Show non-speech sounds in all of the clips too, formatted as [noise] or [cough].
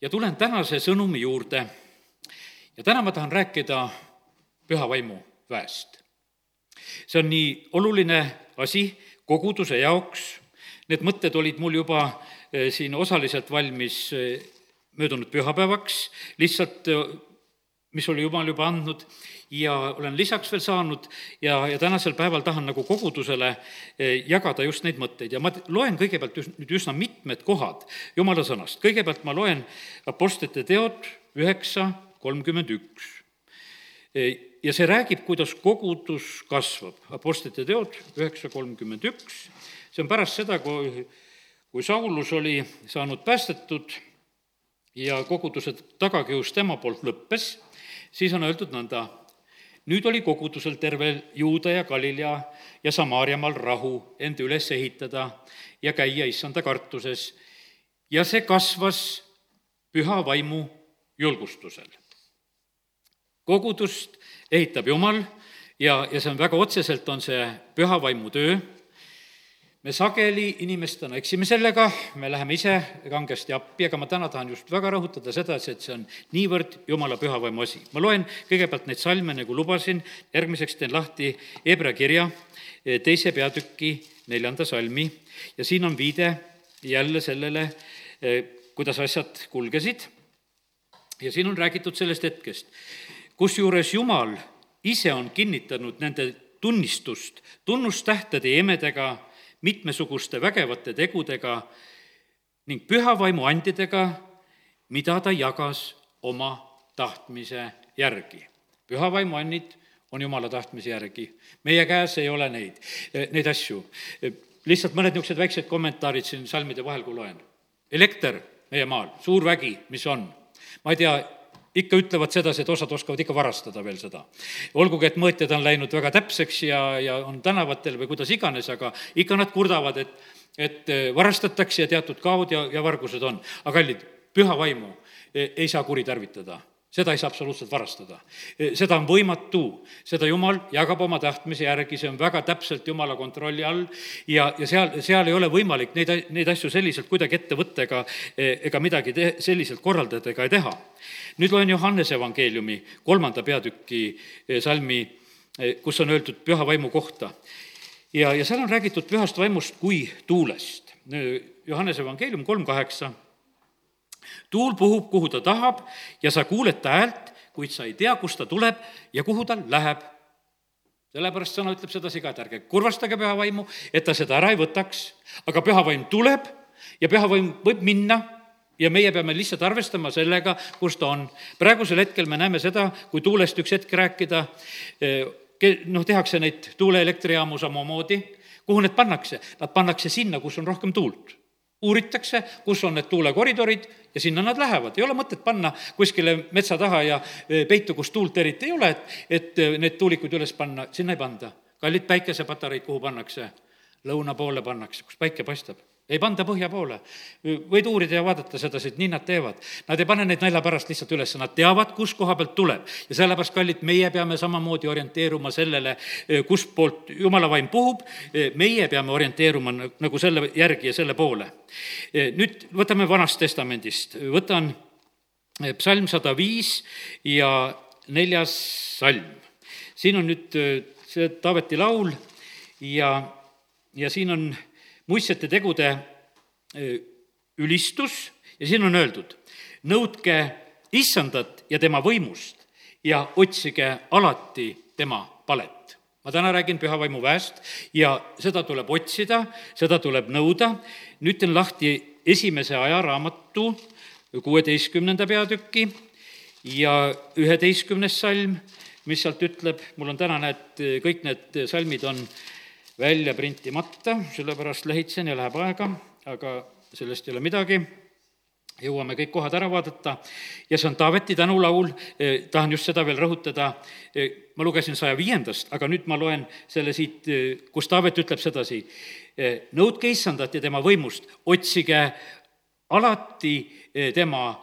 ja tulen tänase sõnumi juurde. ja täna ma tahan rääkida püha vaimu väest. see on nii oluline asi koguduse jaoks, need mõtted olid mul juba eh, siin osaliselt valmis eh, möödunud pühapäevaks, lihtsalt eh, mis oli Jumal juba andnud ja olen lisaks veel saanud ja, ja tänasel päeval tahan nagu kogudusele jagada just neid mõtteid ja ma loen kõigepealt just, nüüd üsna mitmed kohad Jumala sõnast. kõigepealt ma loen Apostlite teod üheksa kolmkümmend üks ja see räägib, kuidas kogudus kasvab. Apostlite teod üheksa kolmkümmend üks, see on pärast seda, kui, kui Saulus oli saanud päästetud ja koguduse tagakius tema poolt lõppes, siis on öeldud nõnda, nüüd oli kogudusel tervel Juuda ja Galilea ja Samaariamaal rahu end üles ehitada ja käia issanda kartuses. Ja see kasvas püha vaimu julgustusel. kogudust ehitab Jumal ja, ja see on väga otseselt, on see püha vaimu töö, me sageli inimestena eksime sellega, me läheme ise kangesti appi, aga ma täna tahan just väga rõhutada seda, et see on niivõrd Jumala püha vaimu asi. ma loen kõigepealt neid salme, nagu lubasin, järgmiseks teen lahti Hebra kirja eh, teise peatüki neljanda salmi. Ja siin on viide jälle sellele, eh, kuidas asjad kulgesid. Ja siin on räägitud sellest hetkest kusjuures Jumal ise on kinnitanud nende tunnistust tunnustähtede ja imedega, mitmesuguste vägevate tegudega ning püha vaimu andidega, mida ta jagas oma tahtmise järgi. püha vaimu annid on jumala tahtmise järgi. meie käes ei ole neid, neid asju. lihtsalt mõned niisugused väiksed kommentaarid siin salmide vahel, kui loen. elekter meie maal, suur vägi, mis on. ma ei tea, ikka ütlevad sedasi, et osad oskavad ikka varastada veel seda. olgugi, et mõõtjad on läinud väga täpseks ja, ja on tänavatel või kuidas iganes, aga ikka nad kurdavad, et, et eh, varastatakse ja teatud kaod ja, ja vargused on. aga kallid, püha vaimu eh, ei saa kuritarvitada seda ei saa absoluutselt varastada. seda on võimatu, seda Jumal jagab oma tahtmise järgi, see on väga täpselt Jumala kontrolli all ja, ja seal, seal ei ole võimalik neid, neid asju selliselt kuidagi ette võtta ega, ega midagi te-, selliselt korraldada ega teha. nüüd loen Johannese evangeeliumi kolmanda peatüki eh, salmi, eh, kus on öeldud püha vaimu kohta. ja, ja seal on räägitud pühast vaimust kui tuulest. Johannese evangeelium kolm kaheksa tuul puhub, kuhu ta tahab ja sa kuuled ta häält, kuid sa ei tea, kust ta tuleb ja kuhu ta läheb. sellepärast sõna ütleb sedasi ka, et ärge kurvastage püha vaimu, et ta seda ära ei võtaks, aga püha vaim tuleb ja püha vaim võib minna ja meie peame lihtsalt arvestama sellega, kus ta on. praegusel hetkel me näeme seda, kui tuulest üks hetk rääkida, eh, noh, tehakse neid tuuleelektrijaamu samamoodi, kuhu need pannakse? Nad pannakse sinna, kus on rohkem tuult uuritakse, kus on need tuulekoridorid ja sinna nad lähevad, ei ole mõtet panna kuskile metsa taha ja e, peitu, kus tuult eriti ei ole, et, et e, need tuulikud üles panna, sinna ei panda. kallid päikesepatareid, kuhu pannakse? lõuna poole pannakse, kus päike paistab ei panda põhja poole. võid uurida ja vaadata sedasi, et nii nad teevad. Nad ei pane neid nalja pärast lihtsalt üles, nad teavad, kus koha pealt tuleb. ja sellepärast, kallid, meie peame samamoodi orienteeruma sellele, kustpoolt jumala vaim puhub, meie peame orienteeruma nagu selle järgi ja selle poole. nüüd võtame Vanast Testamendist, võtan psalm sada viis ja neljas salm. siin on nüüd see Taaveti laul ja, ja siin on muistsete tegude ülistus ja siin on öeldud, nõudke issandat ja tema võimust ja otsige alati tema palet. ma täna räägin püha vaimu väest ja seda tuleb otsida, seda tuleb nõuda. nüüd teen lahti esimese ajaraamatu kuueteistkümnenda peatüki ja üheteistkümnes salm, mis sealt ütleb, mul on täna, näed, kõik need salmid on välja printimata, sellepärast lehitsen ja läheb aega, aga sellest ei ole midagi. Jõuame kõik kohad ära vaadata. Ja see on Taaveti tänulaul, eh, tahan just seda veel rõhutada, eh, ma lugesin saja viiendast, aga nüüd ma loen selle siit, eh, kus Taavet ütleb sedasi, nõudke issandat ja tema võimust, otsige alati tema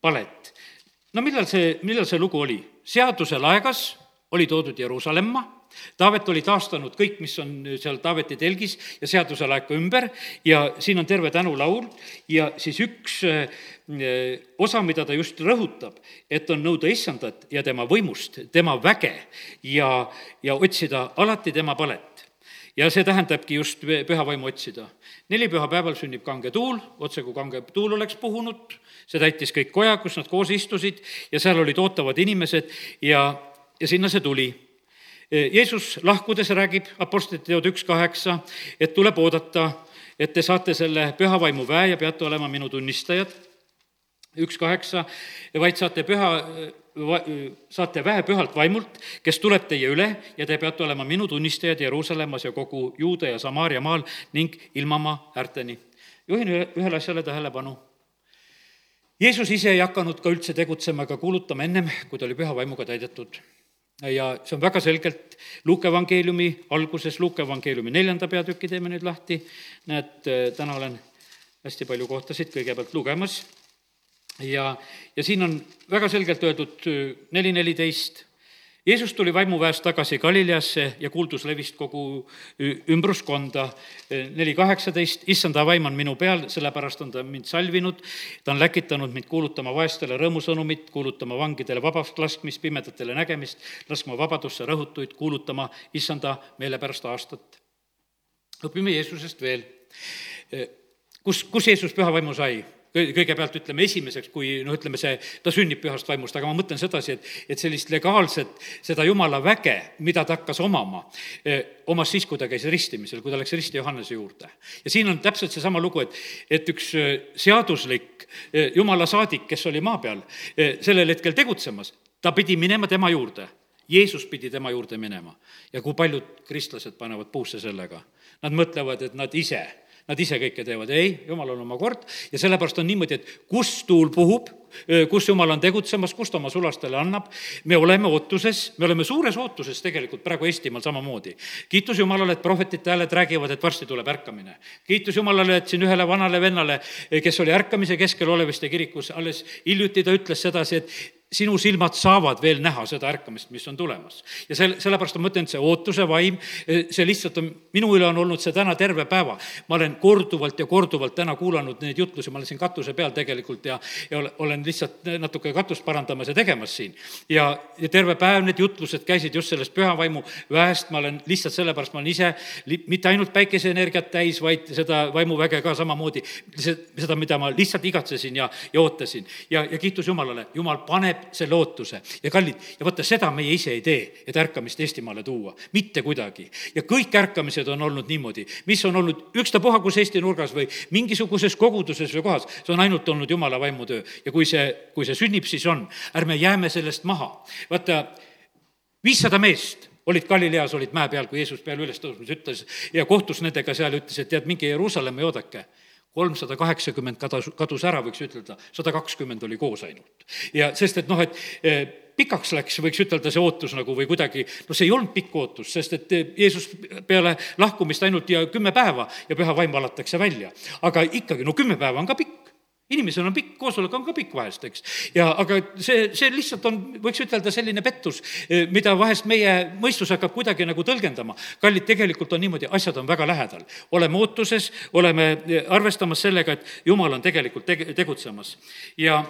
palet. no millal see, millal see lugu oli? seaduse laegas oli toodud Jeruusalemma Taavet oli taastanud kõik, mis on seal Taaveti telgis ja seaduselaeka ümber ja siin on terve tänulaul ja siis üks osa, mida ta just rõhutab, et on nõuda issandat ja tema võimust, tema väge ja, ja otsida alati tema palet ja see tähendabki just püha vaimu otsida. nelipühapäeval sünnib kange tuul, otse kui kange tuul oleks puhunud, see täitis kõik koja, kus nad koos istusid ja seal olid ootavad inimesed ja, ja sinna see tuli. Jeesus lahkudes räägib Apostlite teod üks kaheksa, et tuleb oodata, et te saate selle püha vaimu väe ja peate olema minu tunnistajad üks kaheksa, vaid saate püha, saate vähe pühalt vaimult, kes tuleb teie üle ja te peate olema minu tunnistajad Jeruusalemmas ja kogu Juuda ja Samaaria maal ning ilmamaa äärteni. juhin ühele asjale tähelepanu. Jeesus ise ei hakanud ka üldse tegutsema ega kuulutama ennem, kui ta oli püha vaimuga täidetud. Ja see on väga selgelt Luuke evangeeliumi alguses, Luuke evangeeliumi neljanda peatüki teeme nüüd lahti, näed, täna olen hästi palju kohtasid kõigepealt lugemas. Ja, ja siin on väga selgelt öeldud neli neliteist, Jeesus tuli vaimuväest tagasi Galileasse ja kuuldus levis kogu ümbruskonda. neli kaheksateist, issanda vaim on minu peal, sellepärast on ta mind salvinud, ta on läkitanud mind kuulutama vaestele rõõmusõnumit, kuulutama vangidele vabast laskmist, pimedatele nägemist, laskma vabadusse rõhutuid, kuulutama issanda meelepärast aastat. õpime Jeesusest veel. kus, kus Jeesus püha vaimu sai? Kõigepealt ütleme esimeseks, kui noh, ütleme see, ta sünnib pühast vaimust, aga ma mõtlen sedasi, et, et sellist legaalset, seda jumala väge, mida ta hakkas omama, eh, omas siis, kui ta käis ristimisel, kui ta läks risti Johannese juurde. ja siin on täpselt seesama lugu, et, et üks eh, seaduslik eh, jumala saadik, kes oli maa peal sellel hetkel tegutsemas, ta pidi minema tema juurde. Jeesus pidi tema juurde minema ja kui paljud kristlased panevad puusse sellega, nad mõtlevad, et nad ise nad ise kõike teevad, ei, jumal on oma kord ja sellepärast on niimoodi, et kus tuul puhub, kus jumal on tegutsemas, kus ta oma sulastele annab, me oleme ootuses, me oleme suures ootuses tegelikult praegu Eestimaal samamoodi. kiitus Jumalale, et prohvetite hääled räägivad, et varsti tuleb ärkamine. kiitus Jumalale, et siin ühele vanale vennale, kes oli ärkamise keskel Oleviste kirikus, alles hiljuti ta ütles sedasi, et sinu silmad saavad veel näha seda ärkamist, mis on tulemas. ja sel-, sellepärast ma mõtlen, et see ootuse vaim, see lihtsalt on, minu üle on olnud see täna terve päeva. ma olen korduvalt ja korduvalt täna kuulanud neid jutlusi, ma olen siin katuse peal tegelikult ja, ja olen lihtsalt natuke katust parandamas ja tegemas siin. ja, ja terve päev need jutlused käisid just sellest püha vaimu väest, ma olen lihtsalt sellepärast, ma olen ise li, mitte ainult päikeseenergiat täis, vaid seda vaimuväge ka samamoodi, seda, mida ma lihtsalt igatsesin ja, ja ootasin. ja, ja kiitus Jumalale, Jumal paneb paneb selle ootuse ja kallid, ja vaata, seda meie ise ei tee, et ärkamist Eestimaale tuua, mitte kuidagi. ja kõik ärkamised on olnud niimoodi, mis on olnud ükstapuha kus Eesti nurgas või mingisuguses koguduses või kohas, see on ainult olnud jumala vaimutöö ja kui see, kui see sünnib, siis on, ärme jääme sellest maha. vaata, viissada meest olid Galileas, olid mäe peal, kui Jeesus peale ülestõusmise ütles ja kohtus nendega seal, ütles, et tead, minge Jeruusalemma ja oodake kolmsada kaheksakümmend kadus, kadus ära, võiks ütelda, sada kakskümmend oli koos ainult. ja sest, et noh, et eh, pikaks läks, võiks ütelda, see ootus nagu või kuidagi, no see ei olnud pikk ootus, sest et eh, Jeesus peale lahkumist ainult ja kümme päeva ja püha vaim valatakse välja. aga ikkagi, no kümme päeva on ka pikk inimesel on pikk, koosolek on ka pikk vahest, eks. ja aga see, see lihtsalt on, võiks ütelda, selline pettus, eh, mida vahest meie mõistus hakkab kuidagi nagu tõlgendama. kallid, tegelikult on niimoodi, asjad on väga lähedal. oleme ootuses, oleme eh, arvestamas sellega, et jumal on tegelikult tege-, tegutsemas ja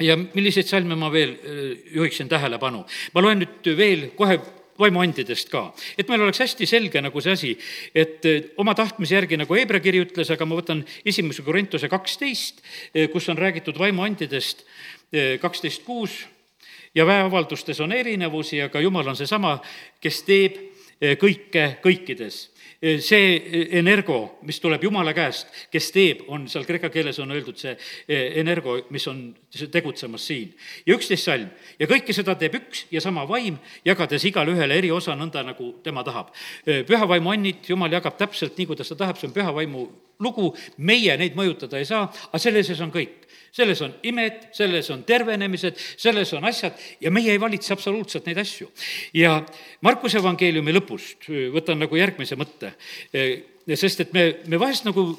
ja milliseid salme ma veel eh, juhiksin tähelepanu? ma loen nüüd veel kohe vaimuandidest ka. et meil oleks hästi selge nagu see asi, et eh, oma tahtmise järgi, nagu Hebra kiri ütles, aga ma võtan esimese Korintuse kaksteist, eh, kus on räägitud vaimuandidest, eh, kaksteist kuus, ja väeavaldustes on erinevusi, aga Jumal on seesama, kes teeb kõike kõikides see energo, mis tuleb Jumala käest, kes teeb, on seal kreeka keeles on öeldud see energo, mis on tegutsemas siin. ja üksteist salm ja kõike seda teeb üks ja sama vaim, jagades igale ühele eri osa nõnda, nagu tema tahab. püha vaimu annid Jumal jagab täpselt nii, kuidas ta tahab, see on püha vaimu lugu, meie neid mõjutada ei saa, aga selle sees on kõik selles on imed, selles on tervenemised, selles on asjad ja meie ei valitse absoluutselt neid asju. ja Markuse evangeeliumi lõpust võtan nagu järgmise mõtte, sest et me, me vahest nagu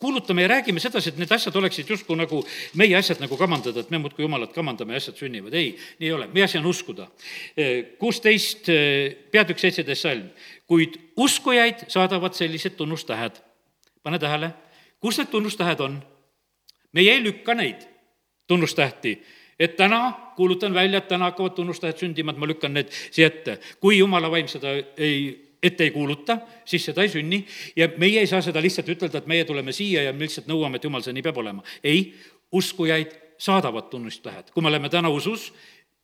kuulutame ja räägime sedasi, et need asjad oleksid justkui nagu meie asjad nagu kamandada, et me muudkui jumalat kamandame ja asjad sünnivad. ei, nii ei ole, meie asi on uskuda. kuusteist, peatükk seitseteist salm. kuid uskujaid saadavad sellised tunnustähed. pane tähele, kus need tunnustähed on? Meie ei lükka neid tunnustähti et täna kuulutan välja, et täna hakkavad tunnustähed sündima, et ma lükkan need siia ette. kui jumala vaim seda ei ette ei kuuluta, siis seda ei sünni ja meie ei saa seda lihtsalt ütelda, et meie tuleme siia ja me lihtsalt nõuame, et jumal, see nii peab olema. ei, uskujaid saadavad tunnustähed. kui me oleme täna usus,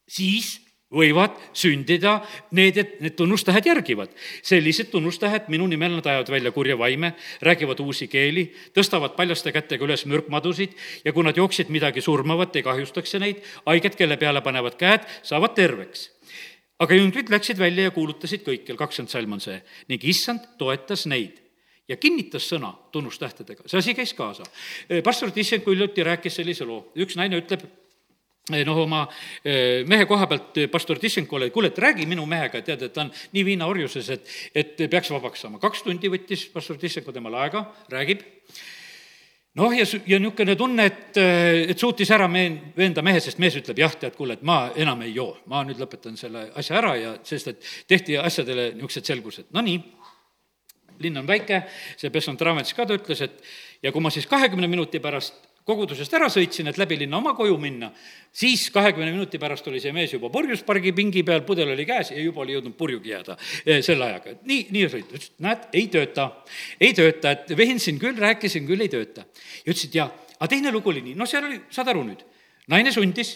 siis võivad sündida need, et need tunnustähed järgivad. sellised tunnustähed, minu nimel nad ajavad välja kurja vaime, räägivad uusi keeli, tõstavad paljaste kätega üles mürkmadusid ja kui nad jooksid midagi surmavat, ei kahjustaks see neid, haiged, kelle peale panevad käed, saavad terveks aga jüngrid läksid välja ja kuulutasid kõikjal, kakskümmend salm on see, ning issand toetas neid ja kinnitas sõna tunnustähtedega, see asi käis kaasa. pastor Tissenko hiljuti rääkis sellise loo, üks naine ütleb, noh, oma mehe koha pealt pastor Tissenkole, kuule, et räägi minu mehega, tead, et ta on nii viinaorjuses, et, et peaks vabaks saama. kaks tundi võttis pastor Tissenko temale aega, räägib. Noh, ja, ja niisugune tunne, et, et suutis ära meen-, veenda mehe, sest mees ütleb jah, tead, kuule, et ma enam ei joo, ma nüüd lõpetan selle asja ära ja sest et tehti asjadele niisugused selgused, no nii, linn on väike, see Bessant Raamets ka ta ütles, et ja kui ma siis kahekümne minuti pärast kogudusest ära sõitsin, et läbi linna oma koju minna, siis kahekümne minuti pärast oli see mees juba purjuspargi pingi peal, pudel oli käes ja juba oli jõudnud purjugi jääda eh, selle ajaga. nii, nii sõit, ütles, näed, ei tööta, ei tööta, et veensin küll, rääkisin küll, ei tööta. ja ütles, et jaa, aga teine lugu oli nii, no seal oli, saad aru nüüd, naine sundis,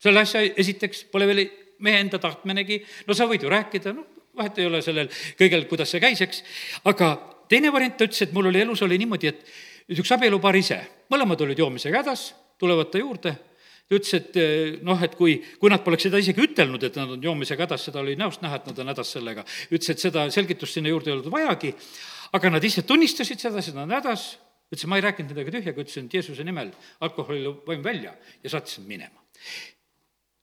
selle asja esiteks pole veel mehe enda tahtminegi, no sa võid ju rääkida, noh, vahet ei ole sellel kõigel, kuidas see käis, eks, aga teine variant, ta ütles, et mul oli elus oli niimoodi, et üks abielupaar ise, mõlemad olid joomisega hädas, tulevad ta juurde, ta ütles, et eh, noh, et kui, kui nad poleks seda isegi ütelnud, et nad on joomisega hädas, seda oli näost näha, et nad on hädas sellega. ütles, et seda selgitust sinna juurde ei olnud vajagi, aga nad ise tunnistasid seda, nad on hädas, ütles, ma ei rääkinud nendega tühjaga, ütlesin, et Jeesuse nimel alkoholil vaim välja. Ja saatsin minema.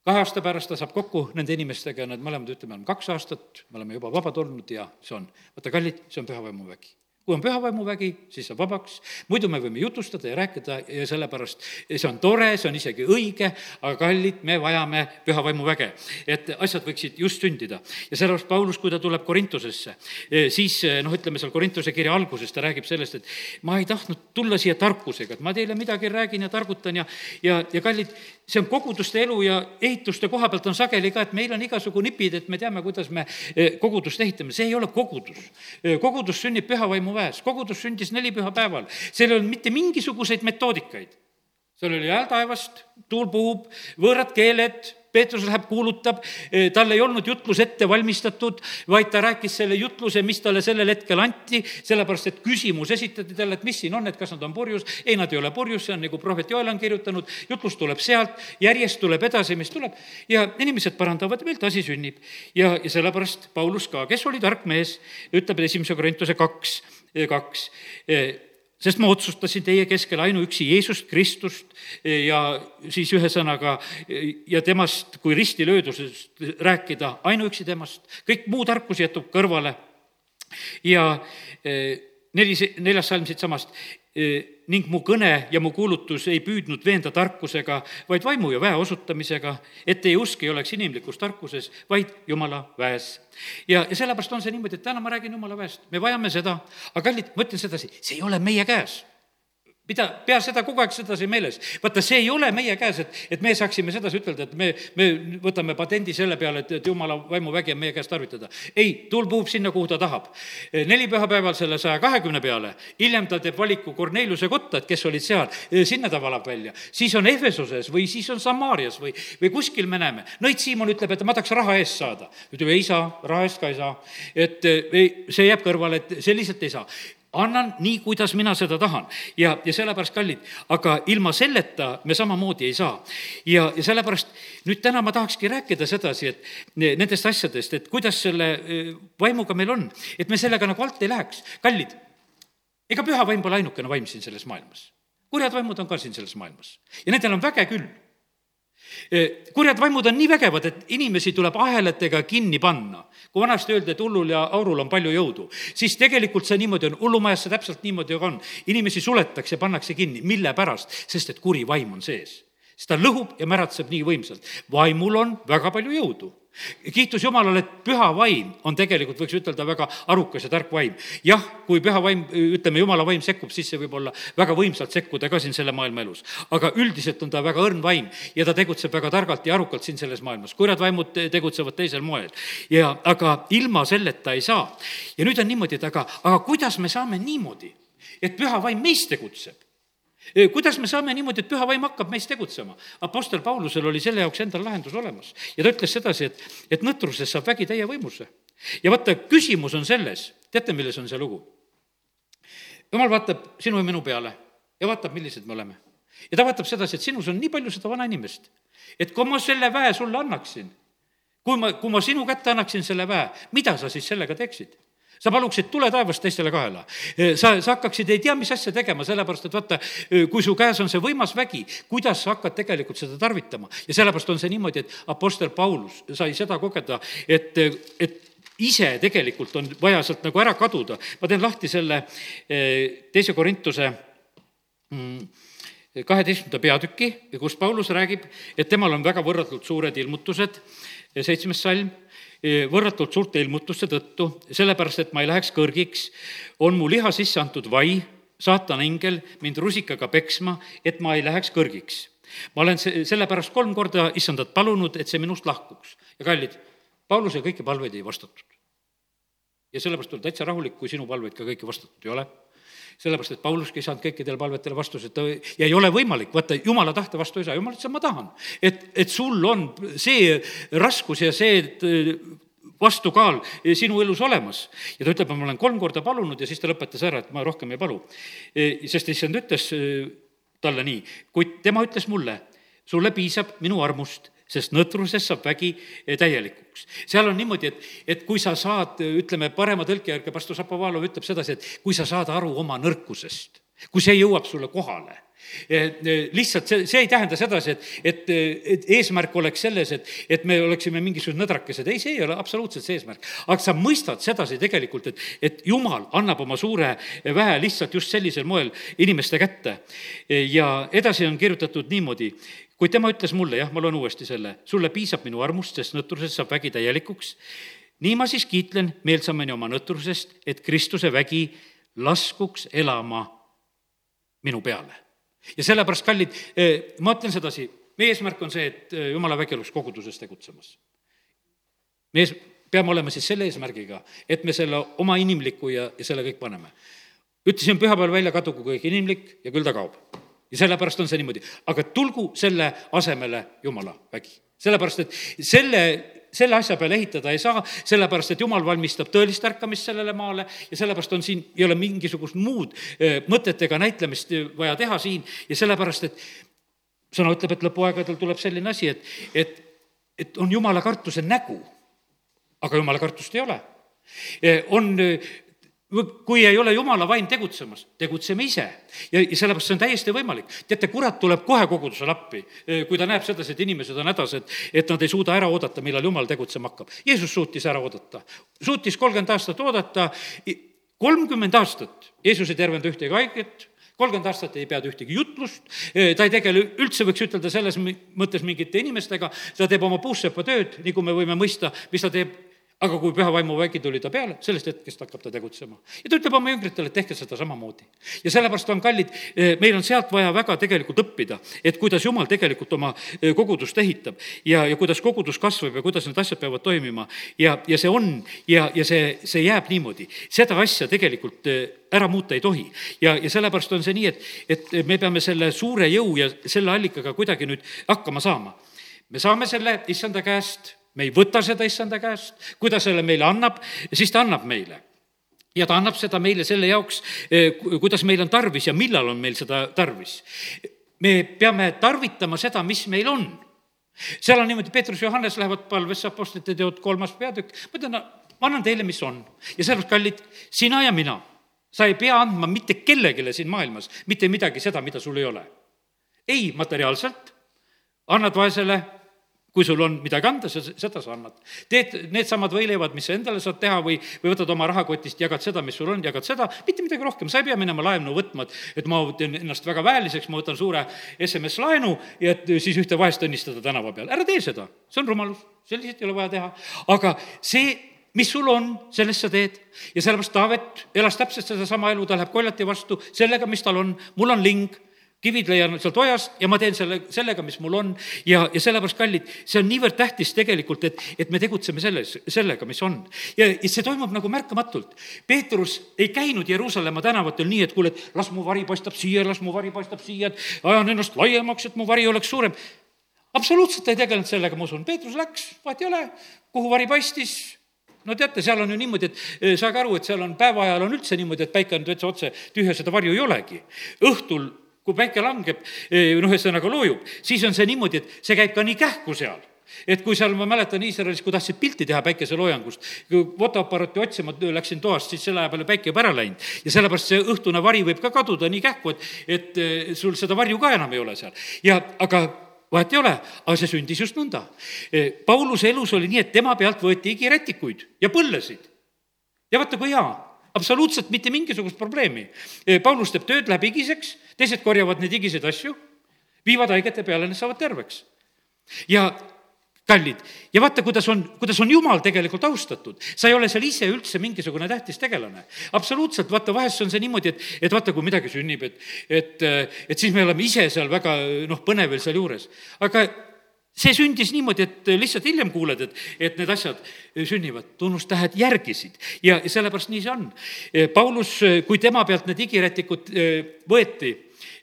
Kahe aasta pärast ta saab kokku nende inimestega. Ja nad mõlemad ütlevad, me oleme kaks aastat, me oleme juba vabad olnud ja see on, vaata kallid, see on püha vaimuvägi kui on pühavaimuvägi, siis saab vabaks, muidu me võime jutustada ja rääkida ja sellepärast see on tore, see on isegi õige, aga kallid, me vajame pühavaimuväge. et asjad võiksid just sündida. ja sellepärast Paulus, kui ta tuleb Korintusesse, eh, siis eh, noh, ütleme seal Korintuse kirja alguses ta räägib sellest, et ma ei tahtnud tulla siia tarkusega, et ma teile midagi räägin ja targutan ja, ja, ja kallid, see on koguduste elu ja ehituste koha pealt on sageli ka, et meil on igasugu nipid, et me teame, kuidas me eh, kogudust ehitame, see ei ole kogudus. kogudus sünnib pühavaimu väes, kogudus sündis neli pühapäeval, seal ei olnud mitte mingisuguseid metoodikaid. seal oli hääl taevast, tuul puhub, võõrad keeled, Peetrus läheb, kuulutab, eh, tal ei olnud jutlus ette valmistatud, vaid ta rääkis selle jutluse, mis talle sellel hetkel anti, sellepärast et küsimus esitati talle, et mis siin on, et kas nad on purjus. ei, nad ei ole purjus, see on nagu prohvet Joel on kirjutanud, jutlus tuleb sealt, järjest tuleb edasi, mis tuleb ja inimesed parandavad meelt, asi sünnib. ja, ja sellepärast Paulus ka, kes oli tark mees, ütleb esimese Korintuse kaks kaks. sest ma otsustasin teie keskel ainuüksi Jeesust Kristust ja siis ühesõnaga ja temast kui ristilöödusest rääkida, ainuüksi temast, kõik muu tarkus jätub kõrvale. ja neli, neljas salm siitsamast ning mu kõne ja mu kuulutus ei püüdnud veenda tarkusega, vaid vaimu ja väe osutamisega, et teie usk ei oleks inimlikus tarkuses, vaid Jumala väes. ja, ja sellepärast on see niimoodi, et täna ma räägin Jumala väest, me vajame seda, aga kallid, ma ütlen sedasi, see ei ole meie käes pida, pea seda kogu aeg sedasi meeles. vaata, see ei ole meie käes, et, et me saaksime sedasi ütelda, et me, me võtame patendi selle peale, et, et jumala vaimuvägi on meie käest tarvitada. ei, tuul puhub sinna, kuhu ta tahab. neli pühapäeval selle saja kahekümne peale, hiljem ta teeb valiku Korneliuse kotta, et kes olid seal, sinna ta valab välja. siis on Efesoses või siis on Samaarias või, või kuskil me näeme. Nõit Siimon ütleb, et ma tahaks raha eest saada. ütleb, ei saa, raha eest ka ei saa. et ei, see jääb kõrvale, et selliselt ei saa annan nii, kuidas mina seda tahan. ja, ja sellepärast, kallid, aga ilma selleta me samamoodi ei saa. ja, ja sellepärast nüüd täna ma tahakski rääkida sedasi, et nendest asjadest, et kuidas selle e, vaimuga meil on, et me sellega nagu alt ei läheks. kallid, ega püha vaim pole ainukene vaim siin selles maailmas. kurjad vaimud on ka siin selles maailmas ja nendel on väge küll kurjad vaimud on nii vägevad, et inimesi tuleb ahelatega kinni panna. Kui vanasti öeldi, et hullul ja aurul on palju jõudu, siis tegelikult see niimoodi on, hullumajas see täpselt niimoodi ka on. inimesi suletakse pannakse kinni, mille pärast? sest et kuri vaim on sees. siis ta lõhub ja märatseb nii võimsalt. vaimul on väga palju jõudu kiitus Jumalale, et püha vaim on tegelikult, võiks ütelda, väga arukas ja tark vaim. jah, kui püha vaim, ütleme, Jumala vaim sekkub, siis see võib olla väga võimsalt sekkuda ka siin selle maailma elus. aga üldiselt on ta väga õrn vaim ja ta tegutseb väga targalt ja arukalt siin selles maailmas. kurjad vaimud tegutsevad teisel moel ja, aga ilma selleta ei saa. ja nüüd on niimoodi, et aga, aga kuidas me saame niimoodi, et püha vaim meis tegutseb? Kuidas me saame niimoodi, et püha vaim hakkab meis tegutsema? Apostel Paulusel oli selle jaoks endal lahendus olemas ja ta ütles sedasi, et, et nõtrusest saab vägi täie võimusse. ja vaata, küsimus on selles, teate, milles on see lugu? jumal vaatab sinu ja minu peale ja vaatab, millised me oleme. ja ta vaatab sedasi, et sinus on nii palju seda vana inimest, et kui ma selle väe sulle annaksin, kui ma, kui ma sinu kätte annaksin selle väe, mida sa siis sellega teeksid? Sa paluksid tule taevast teistele kaela. sa, sa hakkaksid ei tea mis asja tegema, sellepärast et vaata, kui su käes on see võimas vägi, kuidas sa hakkad tegelikult seda tarvitama. ja sellepärast on see niimoodi, et Apostel Paulus sai seda kogeda, et, et ise tegelikult on vaja sealt nagu ära kaduda. ma teen lahti selle teise Korintuse mm, kaheteistkümnenda peatüki, kus Paulus räägib, et temal on väga võrratult suured ilmutused, seitsmes salm võrratult suurte ilmutuste tõttu, sellepärast et ma ei läheks kõrgiks, on mu liha sisse antud vai, saatana ingel mind rusikaga peksma, et ma ei läheks kõrgiks. ma olen se-, sellepärast kolm korda issandat palunud, et see minust lahkuks. ja kallid, Pauluse kõiki palveid ei vastatud. ja sellepärast olen täitsa rahulik, kui sinu palveid ka kõiki vastatud ei ole sellepärast, et Pauluski ei saanud kõikidele palvetele vastust, ta ja ei ole võimalik, vaata, jumala tahte vastu ei saa, jumal ütles, et ma tahan. et, et sul on see raskus ja see äh, vastukaal sinu elus olemas. ja ta ütleb, ma olen kolm korda palunud ja siis ta lõpetas ära, et ma rohkem ei palu. E, sest issand ütles äh, talle nii, kuid tema ütles mulle, sulle piisab minu armust sest nõtrusest saab vägi täielikuks. seal on niimoodi, et, et kui sa saad, ütleme, parema tõlke järgi pastor Šapovalov ütleb sedasi, et kui sa saad aru oma nõrkusest, kui see jõuab sulle kohale lihtsalt see, see ei tähenda sedasi, et, et, et eesmärk oleks selles, et, et me oleksime mingisugused nõdrakesed, ei, see ei ole absoluutselt see eesmärk. aga sa mõistad sedasi tegelikult, et, et jumal annab oma suure väe lihtsalt just sellisel moel inimeste kätte. ja edasi on kirjutatud niimoodi, kuid tema ütles mulle, jah, ma loen uuesti selle, sulle piisab minu armust, sest nõtrusest saab vägi täielikuks. nii ma siis kiitlen meelsamini oma nõtrusest, et Kristuse vägi laskuks elama minu peale. ja sellepärast, kallid, eh, ma ütlen sedasi, meie eesmärk on see, et eh, jumala vägi oleks koguduses tegutsemas. me ees, peame olema siis selle eesmärgiga, et me selle oma inimliku ja, ja selle kõik paneme. ütlesin pühapäeval välja, kadugu kõik inimlik ja küll ta kaob ja sellepärast on see niimoodi, aga tulgu selle asemele jumala vägi. sellepärast, et selle selle asja peale ehitada ei saa, sellepärast et jumal valmistab tõelist ärkamist sellele maale ja sellepärast on siin, ei ole mingisugust muud eh, mõtet ega näitlemist vaja teha siin ja sellepärast, et sõna ütleb, et lõpuaegadel tuleb selline asi, et, et, et on jumala kartuse nägu, aga jumala kartust ei ole. Eh, on kui ei ole jumala vaim tegutsemas, tegutseme ise. ja, ja sellepärast see on täiesti võimalik. teate, kurat tuleb kohe kogudusele appi, kui ta näeb sedasi, et inimesed on hädas, et, et nad ei suuda ära oodata, millal jumal tegutsema hakkab. Jeesus suutis ära oodata, suutis kolmkümmend aastat oodata, kolmkümmend aastat Jeesus ei tervenda ühtegi haiget, kolmkümmend aastat ei peadu ühtegi jutlust, ta ei tegele üldse, võiks ütelda selles mõttes mingite inimestega, ta teeb oma puussepa tööd, nii kui me võime mõista, mis ta teeb aga kui püha vaimu vägi tuli ta peale, sellest hetkest hakkab ta tegutsema. ja ta ütleb oma jüngritele, et tehke seda samamoodi. ja sellepärast on kallid, eh, meil on sealt vaja väga tegelikult õppida, et kuidas jumal tegelikult oma eh, kogudust ehitab ja, ja kuidas kogudus kasvab ja kuidas need asjad peavad toimima. ja, ja see on ja, ja see, see jääb niimoodi. seda asja tegelikult eh, ära muuta ei tohi. ja, ja sellepärast on see nii, et, et me peame selle suure jõu ja selle allikaga kuidagi nüüd hakkama saama. me saame selle issanda käest me ei võta seda issanda käest, kui ta selle meile annab, siis ta annab meile ja ta annab seda meile selle jaoks, eh, kuidas meil on tarvis ja millal on meil seda tarvis. me peame tarvitama seda, mis meil on. seal on niimoodi, Peetrus ja Johannes lähevad palvesse, Apostlite teod kolmas peatükk, ma ütlen, ma annan teile, mis on. ja sellepärast, kallid, sina ja mina, sa ei pea andma mitte kellelegi siin maailmas mitte midagi seda, mida sul ei ole. ei materiaalselt annad vaesele kui sul on midagi anda, sa, seda sa annad. teed needsamad võileivad, mis sa endale saad teha või, või võtad oma rahakotist, jagad seda, mis sul on, jagad seda, mitte midagi rohkem, sa ei pea minema laenu võtma, et, et ma teen ennast väga väeliseks, ma võtan suure SMS-laenu ja et siis ühte vaest õnnistada tänava peal, ära tee seda, see on rumalus, selliselt ei ole vaja teha, aga see mis sul on, sellest sa teed. ja sellepärast Taavet elas täpselt sedasama elu, ta läheb koljati vastu sellega, mis tal on, mul on ling kivid leian sealt ojast ja ma teen selle, sellega, mis mul on ja, ja sellepärast, kallid, see on niivõrd tähtis tegelikult, et, et me tegutseme selles, sellega, mis on. ja, ja see toimub nagu märkamatult. Peetrus ei käinud Jeruusalemma tänavatel nii, et kuule, et las mu vari paistab siia, las mu vari paistab siia, et ajan ennast laiemaks, et mu vari oleks suurem. absoluutselt ei tegelenud sellega, ma usun, Peetrus läks, vahet ei ole, kuhu vari paistis, no teate, seal on ju niimoodi, et eh, saage aru, et seal on päeva ajal on üldse niimoodi, et päike on täitsa otse tühja, seda varju ei olegi. õhtul kui päike langeb, eh, noh, ühesõnaga loojub, siis on see niimoodi, et see käib ka nii kähku seal et kui seal, ma mäletan Iisraelis, kui tahtsid pilti teha päikeseloojangust, kui fotoaparaati otsima läksin toast, siis selle aja peale päike juba ära läinud. ja sellepärast see õhtune vari võib ka kaduda nii kähku, et, et eh, sul seda varju ka enam ei ole seal. ja aga vahet ei ole, aga see sündis just nõnda. Eh, Pauluse elus oli nii, et tema pealt võeti igirätikuid ja põllesid. ja vaata, kui hea absoluutselt mitte mingisugust probleemi. Paulus teeb tööd, läheb higiseks, teised korjavad neid higiseid asju, viivad haigete peale, need saavad terveks. ja kallid, ja vaata, kuidas on, kuidas on jumal tegelikult austatud. sa ei ole seal ise üldse mingisugune tähtis tegelane. absoluutselt, vaata, vahest on see niimoodi, et, et vaata, kui midagi sünnib, et, et, et siis me oleme ise seal väga noh, põnevil sealjuures. aga see sündis niimoodi, et lihtsalt hiljem kuuled, et, et need asjad sünnivad, tunnustähed järgisid ja sellepärast nii see on. Paulus, kui tema pealt need igirätikud eh, võeti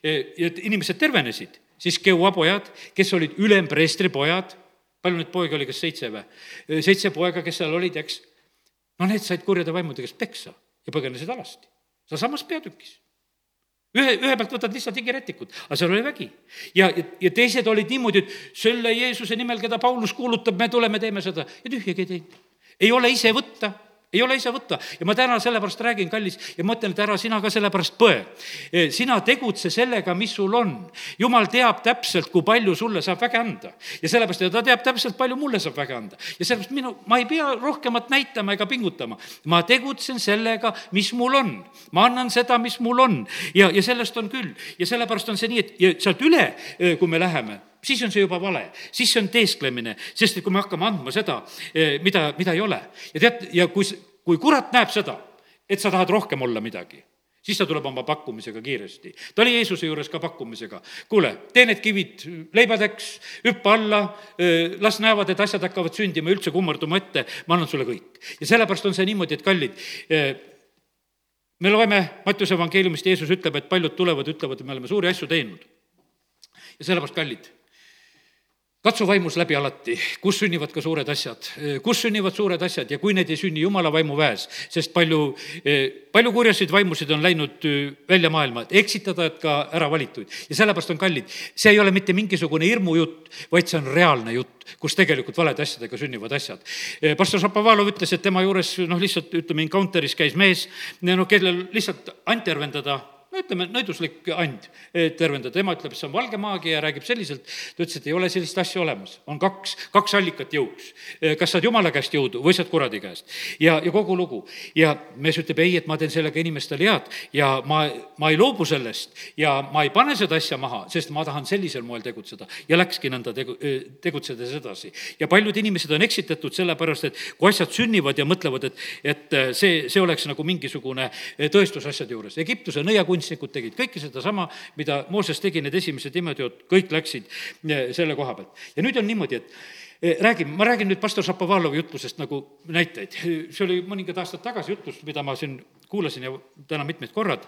ja inimesed tervenesid, siis Keua-pojad, kes olid ülempreestri pojad, palju neid poegi oli, kas seitse või? seitse poega, kes seal olid, eks, no need said kurjade vaimude käest peksa ja põgenesid alasti, sealsamas peatükis. Ühe, ühe pealt võtad lihtsalt higirätikut, aga seal oli vägi. ja, ja, ja teised olid niimoodi, et selle Jeesuse nimel, keda Paulus kuulutab, me tuleme, teeme seda. Ja tühjagi ei teinud. ei ole ise võtta ei ole ise võtta ja ma täna sellepärast räägin, kallis, ja mõtlen, et ära sina ka sellepärast põe. E, sina tegutse sellega, mis sul on. jumal teab täpselt, kui palju sulle saab väge anda ja sellepärast, ja ta teab täpselt, palju mulle saab väge anda. ja sellepärast minu, ma ei pea rohkemat näitama ega pingutama. ma tegutsen sellega, mis mul on. ma annan seda, mis mul on ja, ja sellest on küll ja sellepärast on see nii, et ja sealt üle, e, kui me läheme siis on see juba vale, siis see on teesklemine, sest et kui me hakkame andma seda, eh, mida, mida ei ole ja tead, ja kui, kui kurat näeb seda, et sa tahad rohkem olla midagi, siis ta tuleb oma pakkumisega kiiresti. ta oli Jeesuse juures ka pakkumisega. kuule, tee need kivid leibadeks, hüppa alla, eh, las näevad, et asjad hakkavad sündima, üldse kummarduma ette, ma annan sulle kõik. ja sellepärast on see niimoodi, et kallid, eh, me loeme Mattiuse evangeeliumist, Jeesus ütleb, et paljud tulevad, ütlevad, et me oleme suuri asju teinud. ja sellepärast, kallid katsu vaimus läbi alati, kus sünnivad ka suured asjad, kus sünnivad suured asjad? Ja kui need ei sünni jumala vaimu väes, sest palju, palju kurjasid vaimusid on läinud välja maailma, et eksitada, et ka ära valituid. ja sellepärast on kallid, see ei ole mitte mingisugune hirmujutt, vaid see on reaalne jutt, kus tegelikult valede asjadega sünnivad asjad. pastor Šapovalov ütles, et tema juures noh, lihtsalt ütleme, encounter'is käis mees, noh, kellel lihtsalt anti arvendada no ütleme, nõiduslik and tervendada, tema ütleb, see on valge maagia ja räägib selliselt, ta ütles, et ei ole sellist asja olemas, on kaks, kaks allikat jõuks. kas saad jumala käest jõudu või saad kuradi käest. ja, ja kogu lugu. ja mees ütleb ei, et ma teen sellega inimestele head ja ma, ma ei loobu sellest ja ma ei pane seda asja maha, sest ma tahan sellisel moel tegutseda. ja läkski nõnda tegu-, tegutsedes edasi. ja paljud inimesed on eksitatud sellepärast, et kui asjad sünnivad ja mõtlevad, et, et see, see oleks nagu mingisugune tõestus asjade juures. Egiptuse nõiakunst kunstnikud tegid kõike sedasama, mida Mooses tegi, need esimesed imeteod, kõik läksid eh, selle koha pealt. ja nüüd on niimoodi, et eh, räägime, ma räägin nüüd pastor Šapovalovi jutlusest nagu näiteid. see oli mõningad aastad tagasi jutlus, mida ma siin kuulasin ja täna mitmed korrad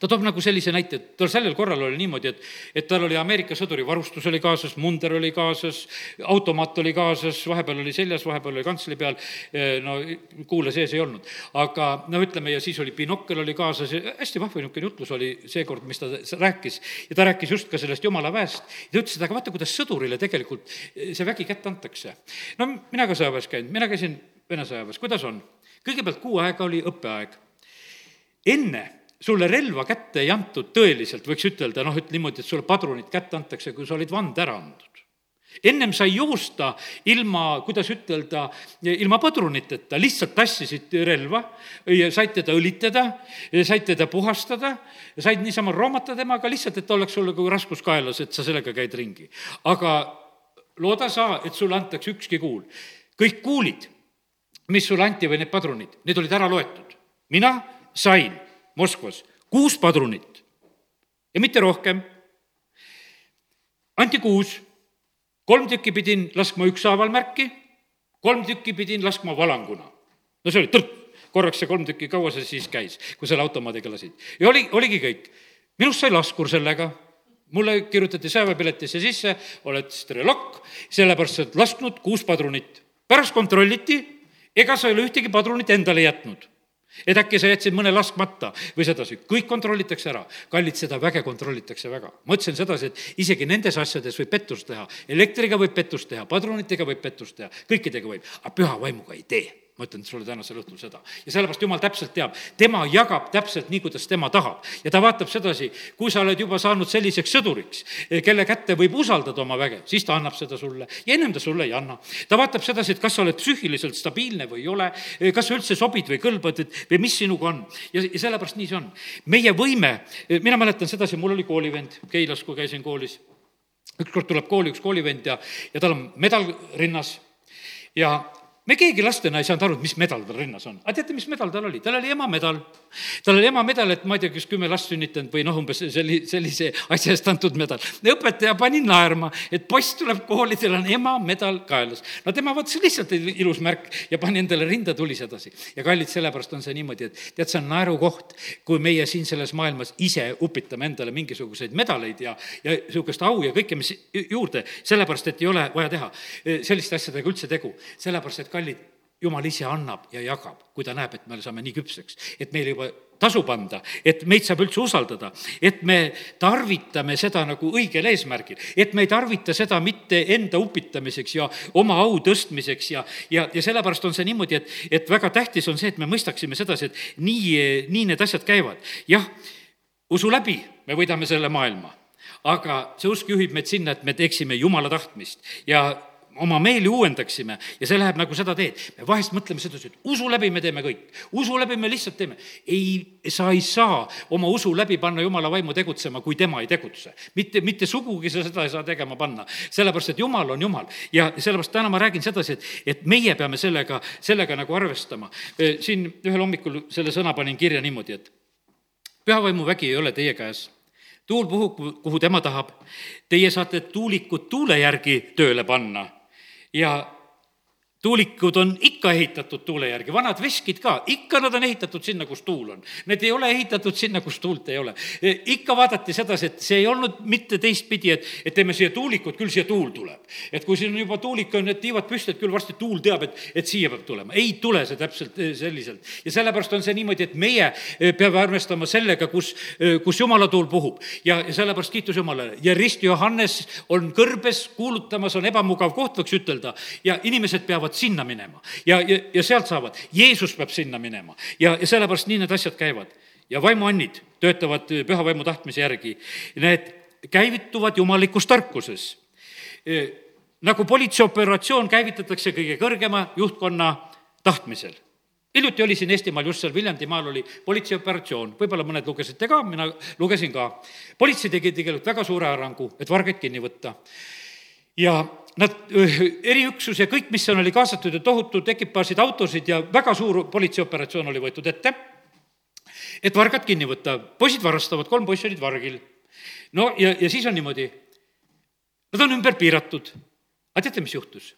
ta toob nagu sellise näite, et tal sellel korral oli niimoodi, et, et tal oli Ameerika sõduri varustus oli kaasas, munder oli kaasas, automaat oli kaasas, vahepeal oli seljas, vahepeal oli kantsli peal, eh, no kuule sees ei olnud. aga no ütleme, ja siis oli binokkel oli kaasas ja hästi vahva niisugune jutlus oli seekord, mis ta rääkis. ja ta rääkis just ka sellest jumala väest. ta ütles, et aga vaata, kuidas sõdurile tegelikult see vägi kätte antakse. no mina ka sõjaväes käinud, mina käisin Vene sõjaväes, kuidas on? kõigepealt kuu aega oli õppeaeg. enne sulle relva kätte ei antud tõeliselt, võiks ütelda noh, et niimoodi, et sulle padrunid kätte antakse, kui sa olid vande ära andnud. ennem sai joosta ilma, kuidas ütelda, ilma padruniteta, lihtsalt tassisid relva, said teda õlitada, said teda puhastada, said niisama roomata temaga lihtsalt, et ta oleks sulle kui raskus kaelas, et sa sellega käid ringi. aga looda sa, et sulle antakse ükski kuul. kõik kuulid, mis sulle anti või need padrunid, need olid ära loetud. mina sain Moskvas kuus padrunit ja mitte rohkem. anti kuus kolm tükki pidin laskma ükshaaval märki, kolm tükki pidin laskma valanguna. no see oli tõrk, korraks see kolm tükki, kaua see siis käis, kui selle automaadiga lasid. ja oli, oligi kõik. minust sai laskur sellega, mulle kirjutati sõjaväepiletisse sisse, oled strelokk, sellepärast sa oled lasknud kuus padrunit. pärast kontrolliti, ega sa ei ole ühtegi padrunit endale jätnud et äkki sa jätsid mõne laskmata või sedasi, kõik kontrollitakse ära. kallid, seda väge kontrollitakse väga. ma ütlesin sedasi, et isegi nendes asjades võib pettust teha. elektriga võib pettust teha, padrunitega võib pettust teha, kõikidega võib, aga püha vaimuga ei tee ma ütlen sulle tänasel õhtul seda. ja sellepärast Jumal täpselt teab, tema jagab täpselt nii, kuidas tema tahab. ja ta vaatab sedasi, kui sa oled juba saanud selliseks sõduriks, kelle kätte võib usaldada oma väge, siis ta annab seda sulle ja ennem ta sulle ei anna. ta vaatab sedasi, et kas sa oled psüühiliselt stabiilne või ei ole, kas sa üldse sobid või kõlbad, et või mis sinuga on. ja, ja sellepärast nii see on. meie võime, mina mäletan sedasi, mul oli koolivend Keilas, kui käisin koolis ükskord tuleb kooli üks koolivend ja, ja tal on medal rinnas ja me keegi lastena ei saanud aru, et mis medal tal rinnas on. aga teate, mis medal tal oli? tal oli emamedal. tal oli emamedal, et ma ei tea, kas kümme last sünnitanud või noh, umbes selli-, sellise asja eest antud medal. õpetaja pani naerma, et poiss tuleb kooli, tal on emamedal kaelas. no tema vaatas lihtsalt ilus märk ja pani endale rinda, tuli sedasi. ja kallid, sellepärast on see niimoodi, et tead, see on naerukoht, kui meie siin selles maailmas ise upitame endale mingisuguseid medaleid ja, ja niisugust au ja kõike, mis juurde, sellepärast et ei ole vaja teha selliste asjadega üldse tegu, sellepärast et kallid, jumal ise annab ja jagab, kui ta näeb, et me saame nii küpseks, et meil juba tasub anda, et meid saab üldse usaldada, et me tarvitame seda nagu õigel eesmärgil, et me ei tarvita seda mitte enda upitamiseks ja oma au tõstmiseks ja, ja, ja sellepärast on see niimoodi, et, et väga tähtis on see, et me mõistaksime sedasi, et nii, nii need asjad käivad. jah, usu läbi me võidame selle maailma, aga see usk juhib meid sinna, et me teeksime Jumala tahtmist ja oma meeli uuendaksime ja see läheb nagu seda teed. me vahest mõtleme sedasi, et usu läbi me teeme kõik, usu läbi me lihtsalt teeme. ei, sa ei saa oma usu läbi panna jumala vaimu tegutsema, kui tema ei tegutse. mitte, mitte sugugi sa seda ei saa tegema panna, sellepärast et jumal on jumal. ja sellepärast täna ma räägin sedasi, et, et meie peame sellega, sellega nagu arvestama. siin ühel hommikul selle sõna panin kirja niimoodi, et pühavaimu vägi ei ole teie käes tuul puhub, kuhu tema tahab. Teie saate tuulikud tuule järgi tööle panna ja tuulikud on ikka ehitatud tuule järgi, vanad veskid ka, ikka nad on ehitatud sinna, kus tuul on. Need ei ole ehitatud sinna, kus tuult ei ole. E, ikka vaadati sedasi, et see ei olnud mitte teistpidi, et, et teeme siia tuulikut, küll siia tuul tuleb. et kui siin on juba tuulik on need tiivad püsti, et küll varsti tuul teab, et, et siia peab tulema. ei tule see täpselt e, selliselt. ja sellepärast on see niimoodi, et meie e, peame arvestama sellega, kus, kus jumala tuul puhub. ja, ja sellepärast kiitus Jumalale ja Rist Johannes on kõrbes kuulutamas, on ebamugav koht, võiks ütelda, ja inimesed peavad peavad sinna minema ja, ja, ja sealt saavad, Jeesus peab sinna minema ja, ja sellepärast nii need asjad käivad. ja vaimuannid töötavad püha vaimu tahtmise järgi, need käivituvad jumalikus tarkuses. E, nagu politseioperatsioon käivitatakse kõige kõrgema juhtkonna tahtmisel hiljuti oli siin Eestimaal, just seal Viljandimaal oli politseioperatsioon, võib-olla mõned lugesite ka, mina lugesin ka. politsei tegi tegelikult väga suure arengu, et vargaid kinni võtta. ja nad, eriüksus ja kõik, mis seal oli kaasatud ja tohutud ekipaažid, autosid ja väga suur politseioperatsioon oli võetud ette, et vargad kinni võtta, poisid varastavad, kolm poissi olid vargil. no ja, ja siis on niimoodi, nad on ümber piiratud. aga teate, mis juhtus?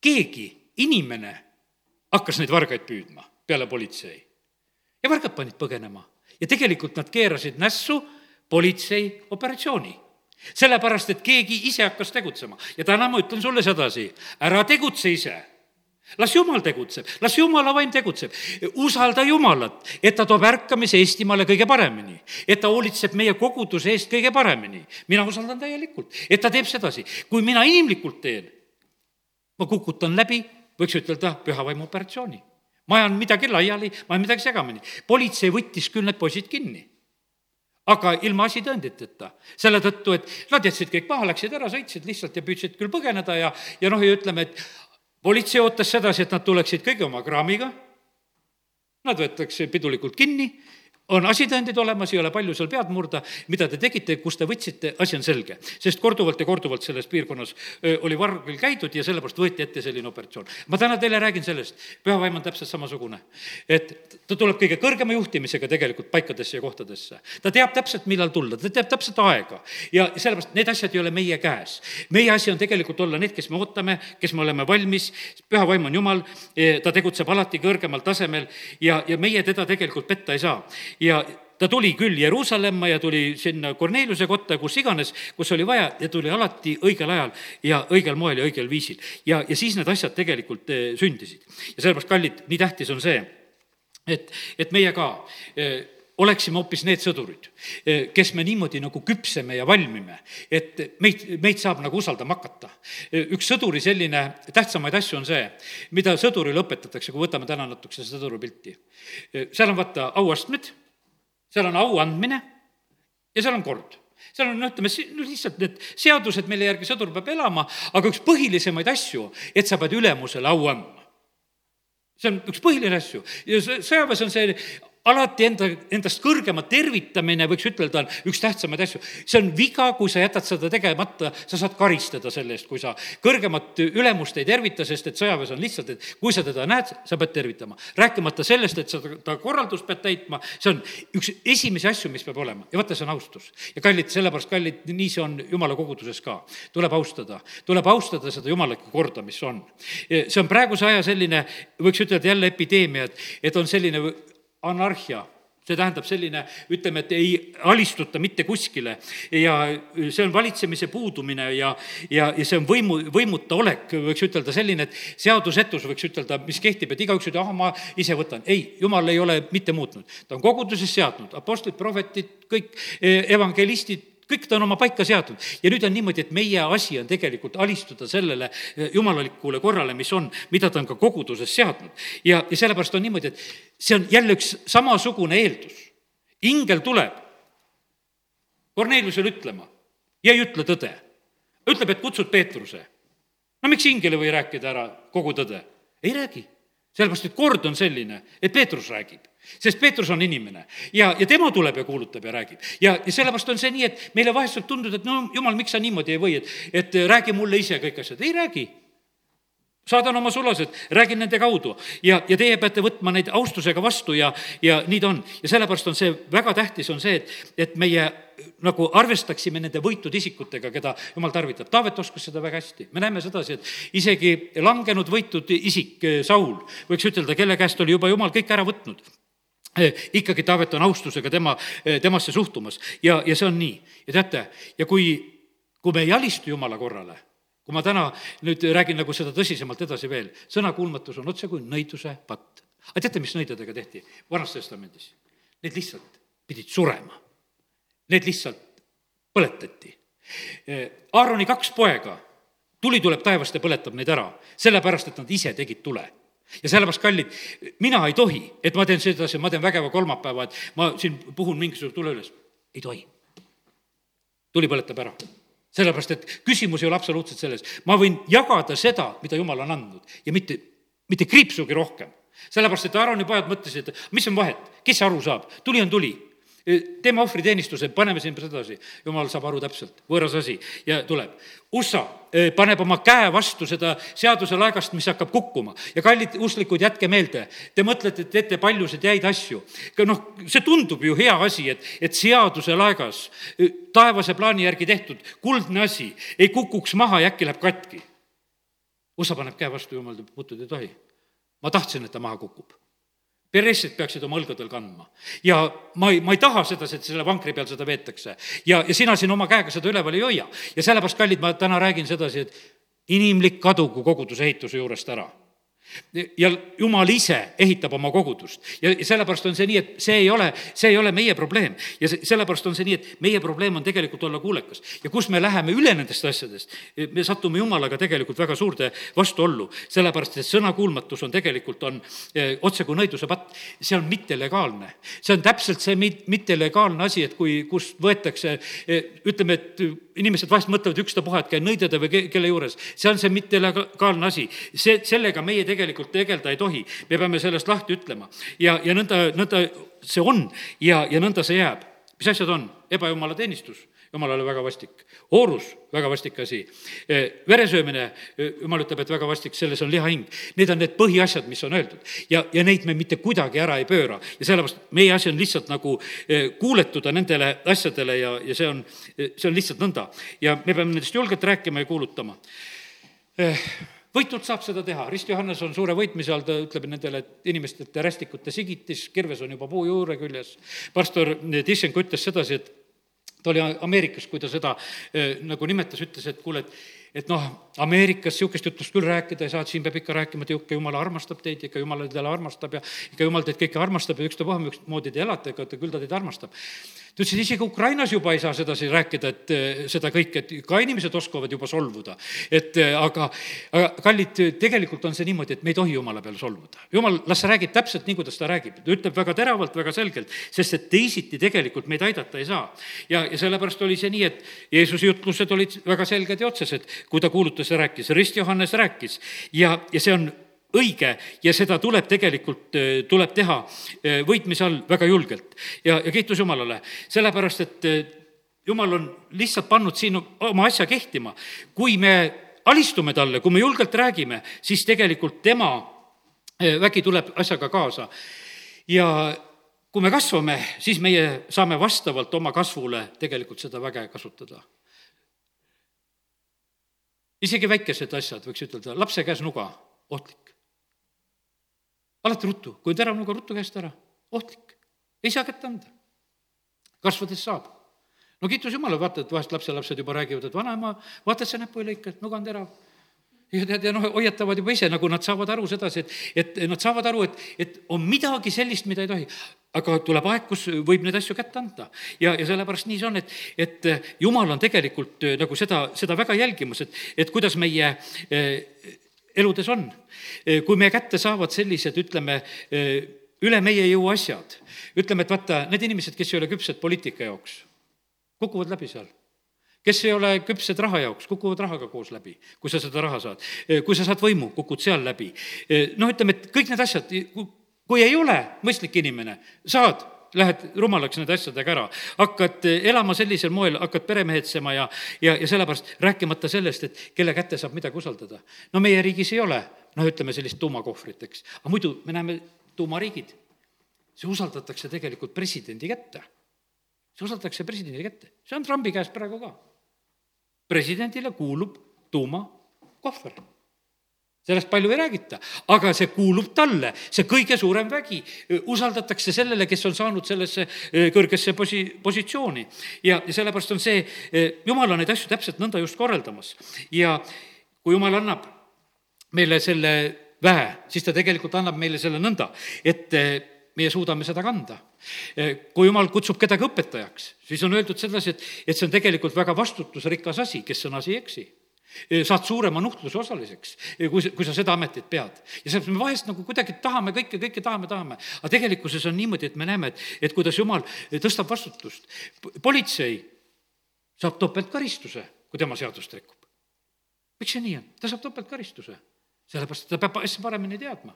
keegi, inimene hakkas neid vargaid püüdma peale politsei. ja vargad panid põgenema ja tegelikult nad keerasid nässu politsei operatsiooni sellepärast, et keegi ise hakkas tegutsema ja täna ma ütlen sulle sedasi, ära tegutse ise las Jumal tegutseb, las Jumala vaim tegutseb. usalda Jumalat, et ta toob ärkamise Eestimaale kõige paremini, et ta hoolitseb meie koguduse eest kõige paremini. mina usaldan täielikult, et ta teeb sedasi. kui mina inimlikult teen, ma kukutan läbi, võiks ütelda, püha vaimu operatsiooni. ma ajan midagi laiali, ma ajan midagi segamini. politsei võttis küll need poisid kinni aga ilma asitõenditeta. selle tõttu, et nad jätsid kõik maha, läksid ära, sõitsid lihtsalt ja püüdsid küll põgeneda ja, ja noh, ja ütleme, et politsei ootas sedasi, et nad tuleksid kõigi oma kraamiga, nad võetakse pidulikult kinni on asitõendid olemas, ei ole palju seal pead murda, mida te tegite, kust te võtsite, asi on selge. sest korduvalt ja korduvalt selles piirkonnas oli vargil käidud ja sellepärast võeti ette selline operatsioon. ma täna teile räägin sellest, püha vaim on täpselt samasugune. et ta tuleb kõige kõrgema juhtimisega tegelikult paikadesse ja kohtadesse. ta teab täpselt, millal tulla, ta teab täpselt aega ja sellepärast need asjad ei ole meie käes. meie asi on tegelikult olla need, kes me ootame, kes me oleme valmis, püha vaim on Jumal, ta tegutseb alati kõrgemal tasemel ja, ja meie teda tegelikult petta ei saa ja ta tuli küll Jeruusalemma ja tuli sinna Korneliuse kotta, kus iganes, kus oli vaja ja tuli alati õigel ajal ja õigel moel ja õigel viisil. ja, ja siis need asjad tegelikult eh, sündisid. ja sellepärast, kallid, nii tähtis on see, et, et meie ka eh, oleksime hoopis need sõdurid, eh, kes me niimoodi nagu küpseme ja valmime, et meid, meid saab nagu usaldama hakata. üks sõduri selline tähtsamaid asju on see, mida sõdurile õpetatakse, kui võtame täna natukese sõduripilti. seal on vaata auastmed seal on au andmine ja seal on kord seal on, no ütleme, no lihtsalt need seadused, mille järgi sõdur peab elama, aga üks põhilisemaid asju, et sa pead ülemusele au andma. see on üks põhiline asju ja sõjaväes on see alati enda, endast kõrgema tervitamine, võiks ütelda, on üks tähtsamaid asju. see on viga, kui sa jätad seda tegemata, sa saad karistada selle eest, kui sa kõrgemat ülemust ei tervita, sest et sõjaväes on lihtsalt, et kui sa teda näed, sa pead tervitama. rääkimata sellest, et sa ta korraldust pead täitma, see on üks esimesi asju, mis peab olema ja vaata, see on austus. ja kallid, sellepärast kallid, nii see on jumala koguduses ka. tuleb austada, tuleb austada seda jumalikku korda, mis on. see on praeguse aja selline, võiks ütelda jälle epideemia, et, et on selline anarhia. See tähendab selline, ütleme, et ei alistuta mitte kuskile. Ja see on valitsemise puudumine ja, ja, ja see on võimu, võimuta olek, võiks ütelda selline, et seadusetus võiks ütelda, mis kehtib, et igaüks ütleb, ah, ma ise võtan. ei, jumal ei ole mitte muutnud, ta on koguduses seadnud, apostlid, prohvetid, kõik e, evangelistid, kõik ta on oma paika seatud ja nüüd on niimoodi, et meie asi on tegelikult alistuda sellele eh, jumalalikule korrale, mis on, mida ta on ka koguduses seadnud. ja, ja sellepärast on niimoodi, et see on jälle üks samasugune eeldus. ingel tuleb Korneliusele ütlema ja ei ütle tõde. ütleb, et kutsud Peetruse. no miks ingel ei või rääkida ära kogu tõde? ei räägi sellepärast, et kord on selline, et Peetrus räägib sest Peetrus on inimene ja, ja tema tuleb ja kuulutab ja räägib. ja, ja sellepärast on see nii, et meile vahest võib tunduda, et no jumal, miks sa niimoodi ei või, et, et räägi mulle ise kõik asjad, ei räägi saadan oma sulased, räägin nende kaudu ja, ja teie peate võtma neid austusega vastu ja, ja nii ta on. ja sellepärast on see, väga tähtis on see, et, et meie nagu arvestaksime nende võitud isikutega, keda jumal tarvitab. Taavet oskas seda väga hästi. me näeme sedasi, et isegi langenud võitud isik, Saul, võiks ütelda, kelle käest oli juba jumal kõik ära võtnud ikkagi Taavet on austusega tema, eh, temasse suhtumas ja, ja see on nii. ja teate, ja kui, kui me ei alistu Jumala korrale, kui ma täna nüüd räägin nagu seda tõsisemalt edasi veel, sõnakuulmatus on otse kui nõiduse patt. aga teate, mis nõidadega tehti Vanas Testamendis? Need lihtsalt pidid surema. Need lihtsalt põletati. Eh, Aaroni kaks poega, tuli tuleb taevast ja põletab neid ära, sellepärast et nad ise tegid tule ja sellepärast, kallid, mina ei tohi, et ma teen sedasi, ma teen vägeva kolmapäeva, et ma siin puhun mingisuguse tule üles. ei tohi. tuli põletab ära. sellepärast, et küsimus ei ole absoluutselt selles. ma võin jagada seda, mida jumal on andnud ja mitte, mitte kriipsugi rohkem. sellepärast, et Aaroni pojad mõtlesid, et mis on vahet, kes aru saab, tuli on tuli teeme ohvriteenistuse, paneme siin sedasi, jumal saab aru täpselt, võõras asi ja tuleb. USA paneb oma käe vastu seda seaduse laegast, mis hakkab kukkuma ja kallid usklikud, jätke meelde, te mõtlete, et teete paljusid häid asju. noh, see tundub ju hea asi, et, et seaduse laegas, taevase plaani järgi tehtud kuldne asi ei kukuks maha ja äkki läheb katki. USA paneb käe vastu, jumal ütleb, puutud ei tohi. ma tahtsin, et ta maha kukub perestid peaksid oma õlgadel kandma. ja ma ei, ma ei taha sedasi, et selle vankri peal seda veetakse. ja, ja sina siin oma käega seda üleval ei hoia. ja sellepärast, kallid, ma täna räägin sedasi, et inimlik kadugu koguduse ehituse juurest ära ja jumal ise ehitab oma kogudust ja sellepärast on see nii, et see ei ole, see ei ole meie probleem. ja sellepärast on see nii, et meie probleem on tegelikult olla kuulekas. ja kus me läheme üle nendest asjadest, me satume jumalaga tegelikult väga suurde vastuollu, sellepärast et sõnakuulmatus on tegelikult, on eh, otse kui nõiduse patt. see on mittelegaalne. see on täpselt see mit-, mittelegaalne asi, et kui, kust võetakse, eh, ütleme, et inimesed vahest mõtlevad ükstapuha, et käin nõidade või ke-, kelle juures. see on see mittelegaalne asi. see, sellega meie tegelikult tegelikult tegeleda ei tohi. me peame sellest lahti ütlema ja, ja nõnda, nõnda see on ja, ja nõnda see jääb. mis asjad on? ebajumala teenistus jumalale väga vastik. oorus, väga vastik asi. E, veresöömine, e, jumal ütleb, et väga vastik, selles on lihahing. Need on need põhiasjad, mis on öeldud. ja, ja neid me mitte kuidagi ära ei pööra. ja sellepärast meie asi on lihtsalt nagu e, kuuletuda nendele asjadele ja, ja see on, see on lihtsalt nõnda. ja me peame nendest julgelt rääkima ja kuulutama võitult saab seda teha, Rist Johannes on suure võitmise all, ta ütleb nendele inimestele, et rästikute sigitis, kirves on juba puu juure küljes. pastor Tissenko ütles sedasi, et ta oli Ameerikas, kui ta seda eh, nagu nimetas, ütles, et kuule, et et noh, Ameerikas niisugust jutust küll rääkida ei saa, et siin peab ikka rääkima, et ikka jumal armastab teid, ikka jumal teid armastab ja ikka jumal teid kõiki armastab ja ükstapuha, mismoodi te elate, ega küll ta teid armastab ta ütles, et isegi Ukrainas juba ei saa sedasi rääkida, et eh, seda kõike, et ka inimesed oskavad juba solvuda. et eh, aga, aga kallid, tegelikult on see niimoodi, et me ei tohi jumala peale solvuda. jumal, las ta räägib täpselt nii, kuidas ta räägib, ta ütleb väga teravalt, väga selgelt, sest et teisiti tegelikult meid aidata ei saa. ja, ja sellepärast oli see nii, et Jeesuse jutlused olid väga selged ja otsesed, kui ta kuulutas ja rääkis, Rist Johannes rääkis ja, ja see on õige ja seda tuleb tegelikult, äh, tuleb teha äh, võitmise all väga julgelt. ja, ja kiitus Jumalale, sellepärast et äh, Jumal on lihtsalt pannud siin oma asja kehtima. kui me alistume talle, kui me julgelt räägime, siis tegelikult tema vägi tuleb asjaga kaasa. ja kui me kasvame, siis meie saame vastavalt oma kasvule tegelikult seda väge kasutada isegi väikesed asjad, võiks ütelda, lapse käes nuga, ohtlik. Alati ruttu, kui on terav nuga, ruttu käest ära, ohtlik, ei saa kätte anda. kasvades saab. no kiitus Jumalale, vaata, et vahest lapselapsed juba räägivad, et vanaema, vaata, et see näppu ei lõika, et nuga on terav ja tead, ja noh, hoiatavad juba ise, nagu nad saavad aru sedasi, et, et nad saavad aru, et, et on midagi sellist, mida ei tohi. Aga tuleb aeg, kus võib neid asju kätte anda. ja, ja sellepärast nii see on, et, et jumal on tegelikult nagu seda, seda väga jälgimas, et, et kuidas meie eh, eludes on. kui meie kätte saavad sellised, ütleme, üle meie jõu asjad, ütleme, et vaata, need inimesed, kes ei ole küpsed poliitika jaoks, kukuvad läbi seal kes ei ole küpsed raha jaoks, kukuvad rahaga koos läbi, kui sa seda raha saad. kui sa saad võimu, kukud seal läbi. noh, ütleme, et kõik need asjad, kui ei ole mõistlik inimene, saad lähed rumalaks nende asjadega ära, hakkad elama sellisel moel, hakkad peremehetsema ja, ja, ja sellepärast rääkimata sellest, et kelle kätte saab midagi usaldada. no meie riigis ei ole, noh, ütleme sellist tuumakohvrit, eks, aga muidu me näeme tuumariigid, see usaldatakse tegelikult presidendi kätte. see usaldatakse presidendi kätte, see on Trumpi käes praegu ka. presidendile kuulub tuumakohver sellest palju ei räägita, aga see kuulub talle, see kõige suurem vägi. usaldatakse sellele, kes on saanud sellesse e, kõrgesse posi-, positsiooni. ja, ja sellepärast on see, e, jumal on neid asju täpselt nõnda just korraldamas. ja kui jumal annab meile selle väe, siis ta tegelikult annab meile selle nõnda, et e, meie suudame seda kanda. kui jumal kutsub kedagi õpetajaks, siis on öeldud sedasi, et, et see on tegelikult väga vastutusrikas asi, kes sõnas ei eksi saad suurema nuhtluse osaliseks, kui, kui sa seda ametit pead. ja sellepärast me vahest nagu kuidagi tahame kõike, kõike tahame, tahame. aga tegelikkuses on niimoodi, et me näeme, et, et kuidas jumal tõstab vastutust. politsei saab topeltkaristuse, kui tema seadust rikub. miks see nii on? ta saab topeltkaristuse. sellepärast, et ta peab asja paremini teadma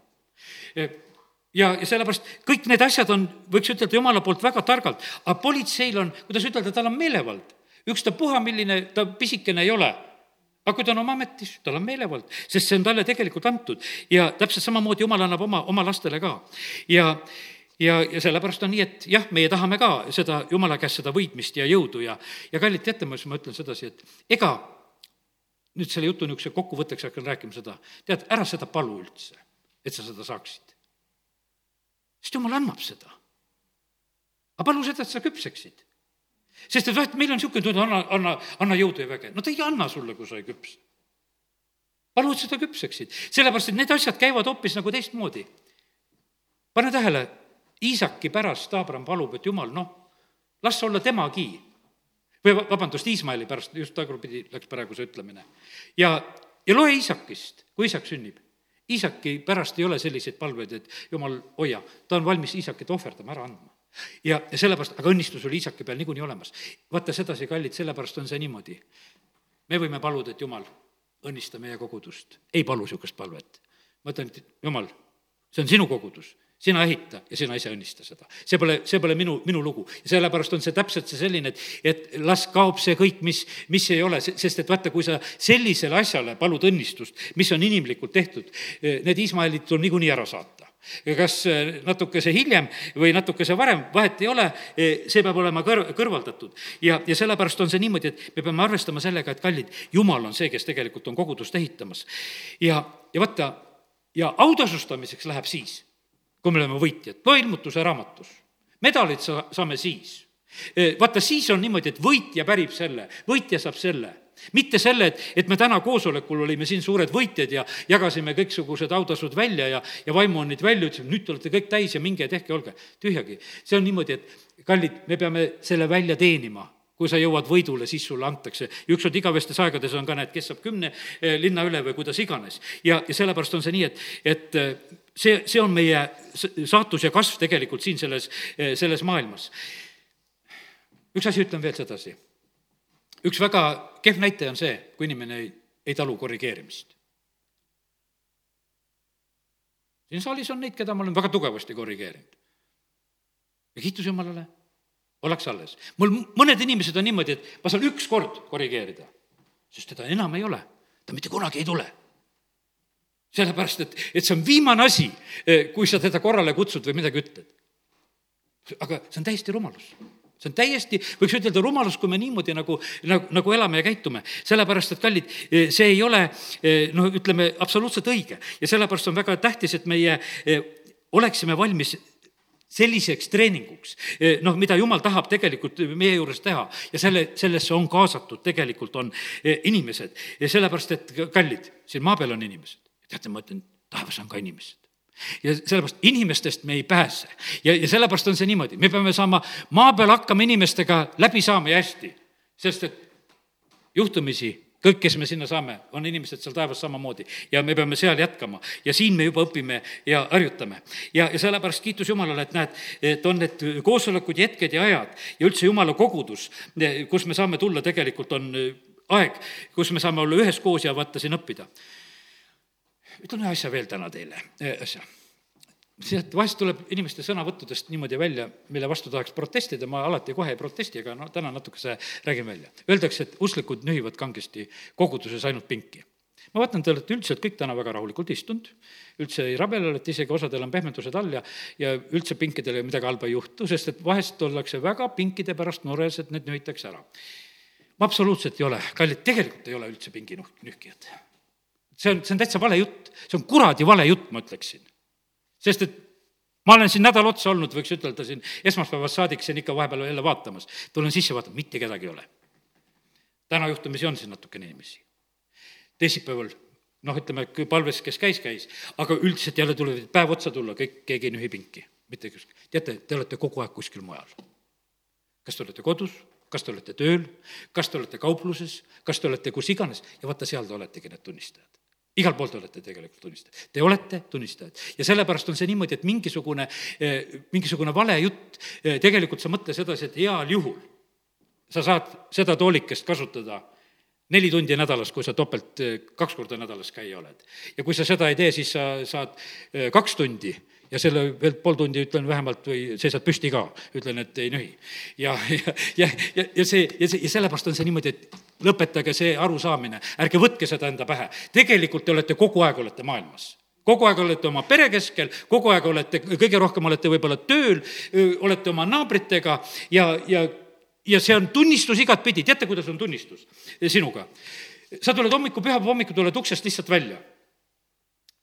ja, ja sellepärast kõik need asjad on, võiks ütelda, jumala poolt väga targalt, aga politseil on, kuidas ütelda, tal on meelevald. ükstapuha, milline ta pisikene ei ole aga kui ta on oma ametis, tal on meelevald, sest see on talle tegelikult antud ja täpselt samamoodi jumal annab oma, oma lastele ka. ja, ja, ja sellepärast on nii, et jah, meie tahame ka seda jumala käest seda võitmist ja jõudu ja, ja kallid, teate, ma ütlen sedasi, et ega nüüd selle jutu niisuguse kokkuvõtteks hakkan rääkima seda, tead, ära seda palu üldse, et sa seda saaksid. sest jumal annab seda. aga palu seda, et sa küpseksid sest et vahet, meil on niisugune tunne, anna, anna, anna jõudu ja väge. no ta ei anna sulle, kui sa ei küps. palu, et seda küpseksid, sellepärast et need asjad käivad hoopis nagu teistmoodi. pane tähele, Iisaki pärast Abram palub, et jumal, noh, las olla temagi. või vabandust, Iismaeli pärast, just tagurpidi läks praegu see ütlemine. ja, ja loe Iisakist, kui Iisak sünnib. Iisaki pärast ei ole selliseid palveid, et jumal, hoia, ta on valmis Iisakit ohverdama, ära andma ja, ja sellepärast, aga õnnistus oli isake peal niikuinii olemas. vaata sedasi, kallid, sellepärast on see niimoodi. me võime paluda, et jumal, õnnista meie kogudust. ei palu niisugust palvet. ma ütlen, et jumal, see on sinu kogudus, sina ehita ja sina ise õnnista seda. see pole, see pole minu, minu lugu. ja sellepärast on see täpselt see selline, et, et las kaob see kõik, mis, mis ei ole, sest et vaata, kui sa sellisele asjale palud õnnistust, mis on inimlikult tehtud, need Iismaelid tuleb niikuinii ära saata kas äh, natukese hiljem või natukese varem, vahet ei ole, e, see peab olema kõr-, kõrvaldatud. ja, ja sellepärast on see niimoodi, et me peame arvestama sellega, et kallid, Jumal on see, kes tegelikult on kogudust ehitamas. ja, ja vaata, ja autasustamiseks läheb siis, kui me oleme võitjad, ilmutuse raamatus. medalid sa-, saame siis. E, vaata, siis on niimoodi, et võitja pärib selle, võitja saab selle mitte selle, et, et me täna koosolekul olime siin suured võitjad ja jagasime kõiksugused autasud välja ja, ja vaimuannid välja, ütlesime, nüüd te olete kõik täis ja minge tehke, olge. tühjagi. see on niimoodi, et kallid, me peame selle välja teenima kui sa jõuad võidule, siis sulle antakse. ja ükskord igavestes aegades on ka näed, kes saab kümne eh, linna üle või kuidas iganes. ja, ja sellepärast on see nii, et, et eh, see, see on meie saatus ja kasv tegelikult siin selles, eh, selles maailmas. üks asi ütlen veel sedasi üks väga kehv näitaja on see, kui inimene ei, ei talu korrigeerimist. siin saalis on neid, keda ma olen väga tugevasti korrigeerinud. ja kiitus Jumalale, ollakse alles. mul mõned inimesed on niimoodi, et ma saan üks kord korrigeerida, sest teda enam ei ole, ta mitte kunagi ei tule sellepärast, et, et see on viimane asi, kui sa teda korrale kutsud või midagi ütled. aga see on täiesti rumalus see on täiesti, võiks ütelda, rumalus, kui me niimoodi nagu, nagu, nagu elame ja käitume. sellepärast, et kallid, see ei ole noh, ütleme absoluutselt õige ja sellepärast on väga tähtis, et meie oleksime valmis selliseks treeninguks, noh, mida jumal tahab tegelikult meie juures teha ja selle, sellesse on kaasatud, tegelikult on inimesed ja sellepärast, et kallid, siin maa peal on inimesed. teate, ma ütlen, taevas on ka inimesed ja sellepärast inimestest me ei pääse. ja, ja sellepärast on see niimoodi, me peame saama maa peal hakkama inimestega läbi saama ja hästi, sest et juhtumisi kõik, kes me sinna saame, on inimesed seal taevas samamoodi. Ja me peame seal jätkama. Ja siin me juba õpime ja harjutame. ja, ja sellepärast kiitus Jumalale, et näed, et on need koosolekud ja hetked ja ajad ja üldse Jumala kogudus, kus me saame tulla, tegelikult on aeg, kus me saame olla üheskoos ja vaata siin õppida ütlen ühe asja veel täna teile, asja. sealt vahest tuleb inimeste sõnavõttudest niimoodi välja, mille vastu tahaks protestida, ma alati kohe ei protesti, aga no täna natukese räägin välja. Öeldakse, et usklikud nühivad kangesti koguduses ainult pinki ma vaatan, te olete üldiselt kõik täna väga rahulikult istunud, üldse ei rabele, olete isegi osadel on pehmendused all ja, ja üldse pinkidele midagi halba ei juhtu, sest et vahest ollakse väga pinkide pärast mures, et need nühitakse ära. ma absoluutselt ei ole, kallid, tegelikult ei ole üldse pingi nuh-, nühkijad see on, see on täitsa vale jutt, see on kuradi vale jutt, ma ütleksin. sest et ma olen siin nädal otsa olnud, võiks ütelda siin esmaspäevast saadik siin ikka vahepeal jälle vaatamas, tulen sisse, vaatan, mitte kedagi ei ole. täna juhtumisi on siin natukene inimesi. teisipäeval noh, ütleme, palves, kes käis, käis, aga üldiselt jälle tuleb päev otsa tulla, kõik, keegi ei nühi pinki, mitte kuskil. teate, te olete kogu aeg kuskil mujal. kas te olete kodus, kas te olete tööl, kas te olete kaupluses, kas te olete kus iganes ja vaata, seal te oletegi need tunnistajad igal pool te olete tegelikult tunnistajad, te olete tunnistajad ja sellepärast on see niimoodi, et mingisugune, eh, mingisugune vale jutt, eh, tegelikult sa mõtle sedasi, et heal juhul sa saad seda toolikest kasutada neli tundi nädalas, kui sa topelt eh, kaks korda nädalas käia oled. ja kui sa seda ei tee, siis sa saad kaks tundi ja selle veel pool tundi ütlen vähemalt või seisad püsti ka, ütlen, et ei nühi. ja, [laughs] ja, ja, ja, ja see, ja see, ja sellepärast on see niimoodi, et lõpetage see arusaamine, ärge võtke seda enda pähe. tegelikult te olete kogu aeg, olete maailmas kogu aeg olete oma pere keskel, kogu aeg olete, kõige rohkem olete võib-olla tööl, olete oma naabritega ja, ja, ja see on tunnistus igatpidi, teate, kuidas on tunnistus sinuga? sa tuled hommikul, pühapäeva hommikul tuled uksest lihtsalt välja.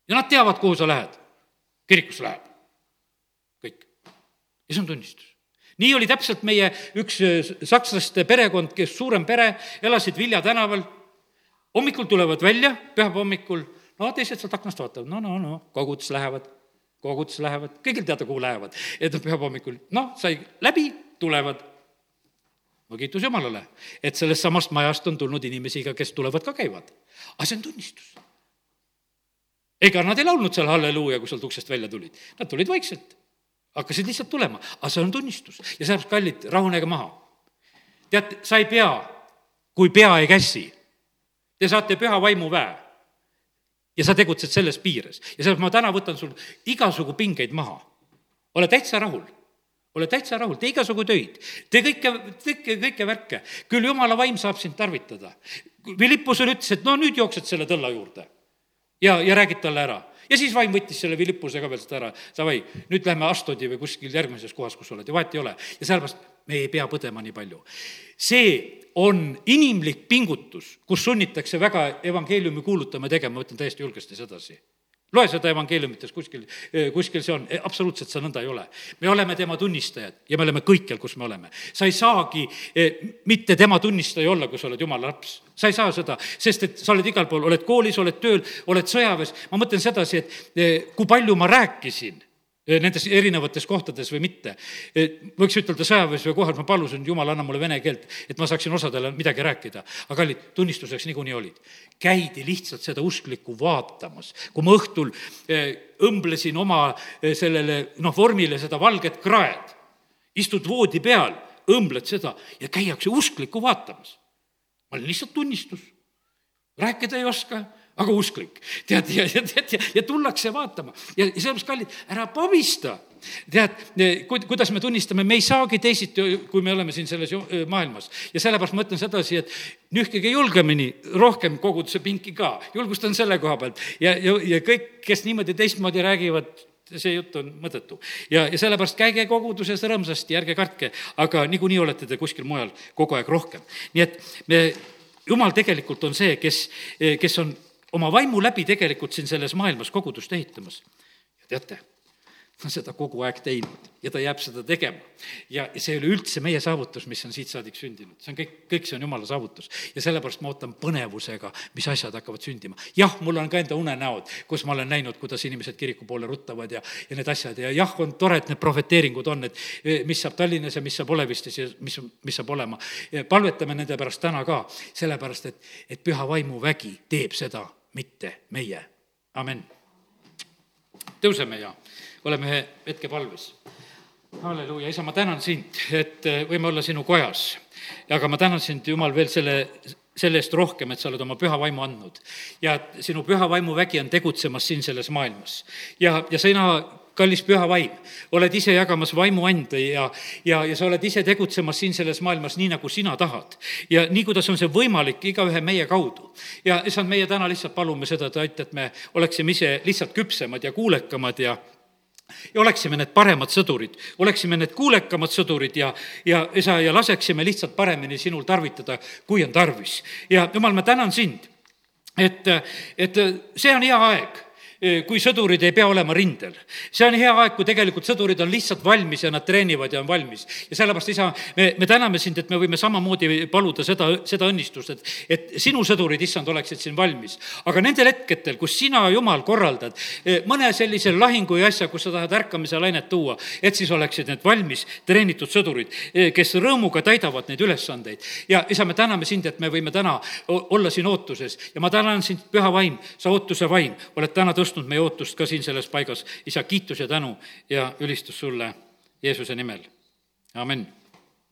ja nad teavad, kuhu sa lähed kirikusse läheb. kõik. ja see on tunnistus. nii oli täpselt meie üks äh, sakslaste perekond, kes suurem pere, elasid Vilja tänaval, hommikul tulevad välja, pühapäeva hommikul, no teised sealt aknast vaatavad, no, no, no, kogudusse lähevad, kogudusse lähevad, kõigil teada, kuhu lähevad. et pühapäeva hommikul, noh, sai läbi, tulevad. no kiitus Jumalale, et sellest samast majast on tulnud inimesi ka, kes tulevad ka, käivad. aga see on tunnistus. Ega nad ei laulnud seal halleluuja, kui sealt uksest välja tulid, nad tulid vaikselt hakkasid lihtsalt tulema, aga see on tunnistus ja sellepärast, kallid, rahunege maha. tead, sa ei pea, kui pea ei käsi. Te saate püha vaimu väe ja sa tegutsed selles piires ja sellepärast ma täna võtan sul igasugu pingeid maha. ole täitsa rahul ole täitsa rahul, tee igasugu töid, tee kõike, kõike, kõike värke. küll jumala vaim saab sind tarvitada. Philippusele ütles, et no nüüd jooksed selle tõlla juurde ja, ja räägid talle ära. Ja siis vaim võttis selle Philippuse ka veel sealt ära, davai, nüüd lähme Astodi või kuskil järgmises kohas, kus oled. Ja vahet ei ole. ja sellepärast me ei pea põdema nii palju. see on inimlik pingutus, kus sunnitakse väga evangeeliumi kuulutama ja tegema, ma ütlen täiesti julgesti sedasi loe seda evangeeliumites kuskil, eh, kuskil see on, eh, absoluutselt see nõnda ei ole. me oleme tema tunnistajad ja me oleme kõikjal, kus me oleme. sa ei saagi eh, mitte tema tunnistaja olla, kui sa oled jumala laps. sa ei saa seda, sest et sa oled igal pool, oled koolis, oled tööl, oled sõjaväes. ma mõtlen sedasi, et kui palju ma rääkisin nendes erinevates kohtades või mitte. võiks ütelda sõjaväes või kohal, ma palusin, jumal, anna mulle vene keelt, et ma saaksin osadele midagi rääkida. aga kallid, tunnistuseks niikuinii olid. käidi lihtsalt seda usklikku vaatamas. kui ma õhtul õmblesin oma sellele noh, vormile seda valget kraed, istud voodi peal, õmbled seda ja käiakse usklikku vaatamas. ma olin lihtsalt tunnistus. rääkida ei oska aga usklik. tead, ja, ja, ja, ja tullakse vaatama ja, ja sellepärast, kallid, ära pabista. tead, kuidas me tunnistame, me ei saagi teisiti, kui me oleme siin selles maailmas. ja sellepärast ma ütlen sedasi, et nühkige julgemini, rohkem koguduse pinki ka, julgustan selle koha pealt. ja, ja, ja kõik, kes niimoodi teistmoodi räägivad, see jutt on mõttetu. ja, ja sellepärast käige koguduses rõõmsasti, ärge kartke, aga niikuinii olete te kuskil mujal kogu aeg rohkem. nii et me, jumal tegelikult on see, kes, kes on oma vaimu läbi tegelikult siin selles maailmas kogudust ehitamas. ja teate, on seda kogu aeg teinud ja ta jääb seda tegema. ja, see ei ole üldse meie saavutus, mis on siit saadik sündinud, see on kõik, kõik see on jumala saavutus. ja sellepärast ma ootan põnevusega, mis asjad hakkavad sündima. jah, mul on ka enda unenäod, kus ma olen näinud, kuidas inimesed kiriku poole ruttavad ja, ja need asjad ja jah, on tore, et need profeteeringud on, et e, mis saab Tallinnas ja mis saab Olevistis ja mis, mis saab olema. palvetame nende pärast täna ka, sellepärast et, et püha vaimuvägi teeb seda mitte meie. amen. tõuseme ja oleme ühe hetke palves. halleluuja, isa, ma tänan sind, et äh, võime olla sinu kojas. aga ma tänan sind, Jumal, veel selle, selle eest rohkem, et sa oled oma püha vaimu andnud. ja sinu püha vaimuvägi on tegutsemas siin selles maailmas. ja, ja sina kallis püha vaim, oled ise jagamas vaimuande ja, ja, ja sa oled ise tegutsemas siin selles maailmas nii, nagu sina tahad. ja nii, kuidas on see võimalik igaühe meie kaudu. ja issand, meie täna lihtsalt palume seda, et aita, et me oleksime ise lihtsalt küpsemad ja kuulekamad ja ja oleksime need paremad sõdurid, oleksime need kuulekamad sõdurid ja, ja isa, ja laseksime lihtsalt paremini sinul tarvitada, kui on tarvis. ja jumal, ma tänan sind, et, et see on hea aeg kui sõdurid ei pea olema rindel. see on hea aeg, kui tegelikult sõdurid on lihtsalt valmis ja nad treenivad ja on valmis. ja sellepärast, isa, me, me täname sind, et me võime samamoodi paluda seda, seda õnnistust, et, et sinu sõdurid, issand, oleksid siin valmis. aga nendel hetkedel, kus sina, Jumal, korraldad mõne sellise lahingu ja asja, kus sa tahad ärkamise lainet tuua, et siis oleksid need valmis treenitud sõdurid, kes rõõmuga täidavad neid ülesandeid. ja isa, me täname sind, et me võime täna olla siin ootuses ja ma tänan sind, püha vaim, sa ootuse vaim, oled täna tõstnud tõstnud meie ootust ka siin selles paigas. isa, kiitus ja tänu ja ülistus sulle Jeesuse nimel, amin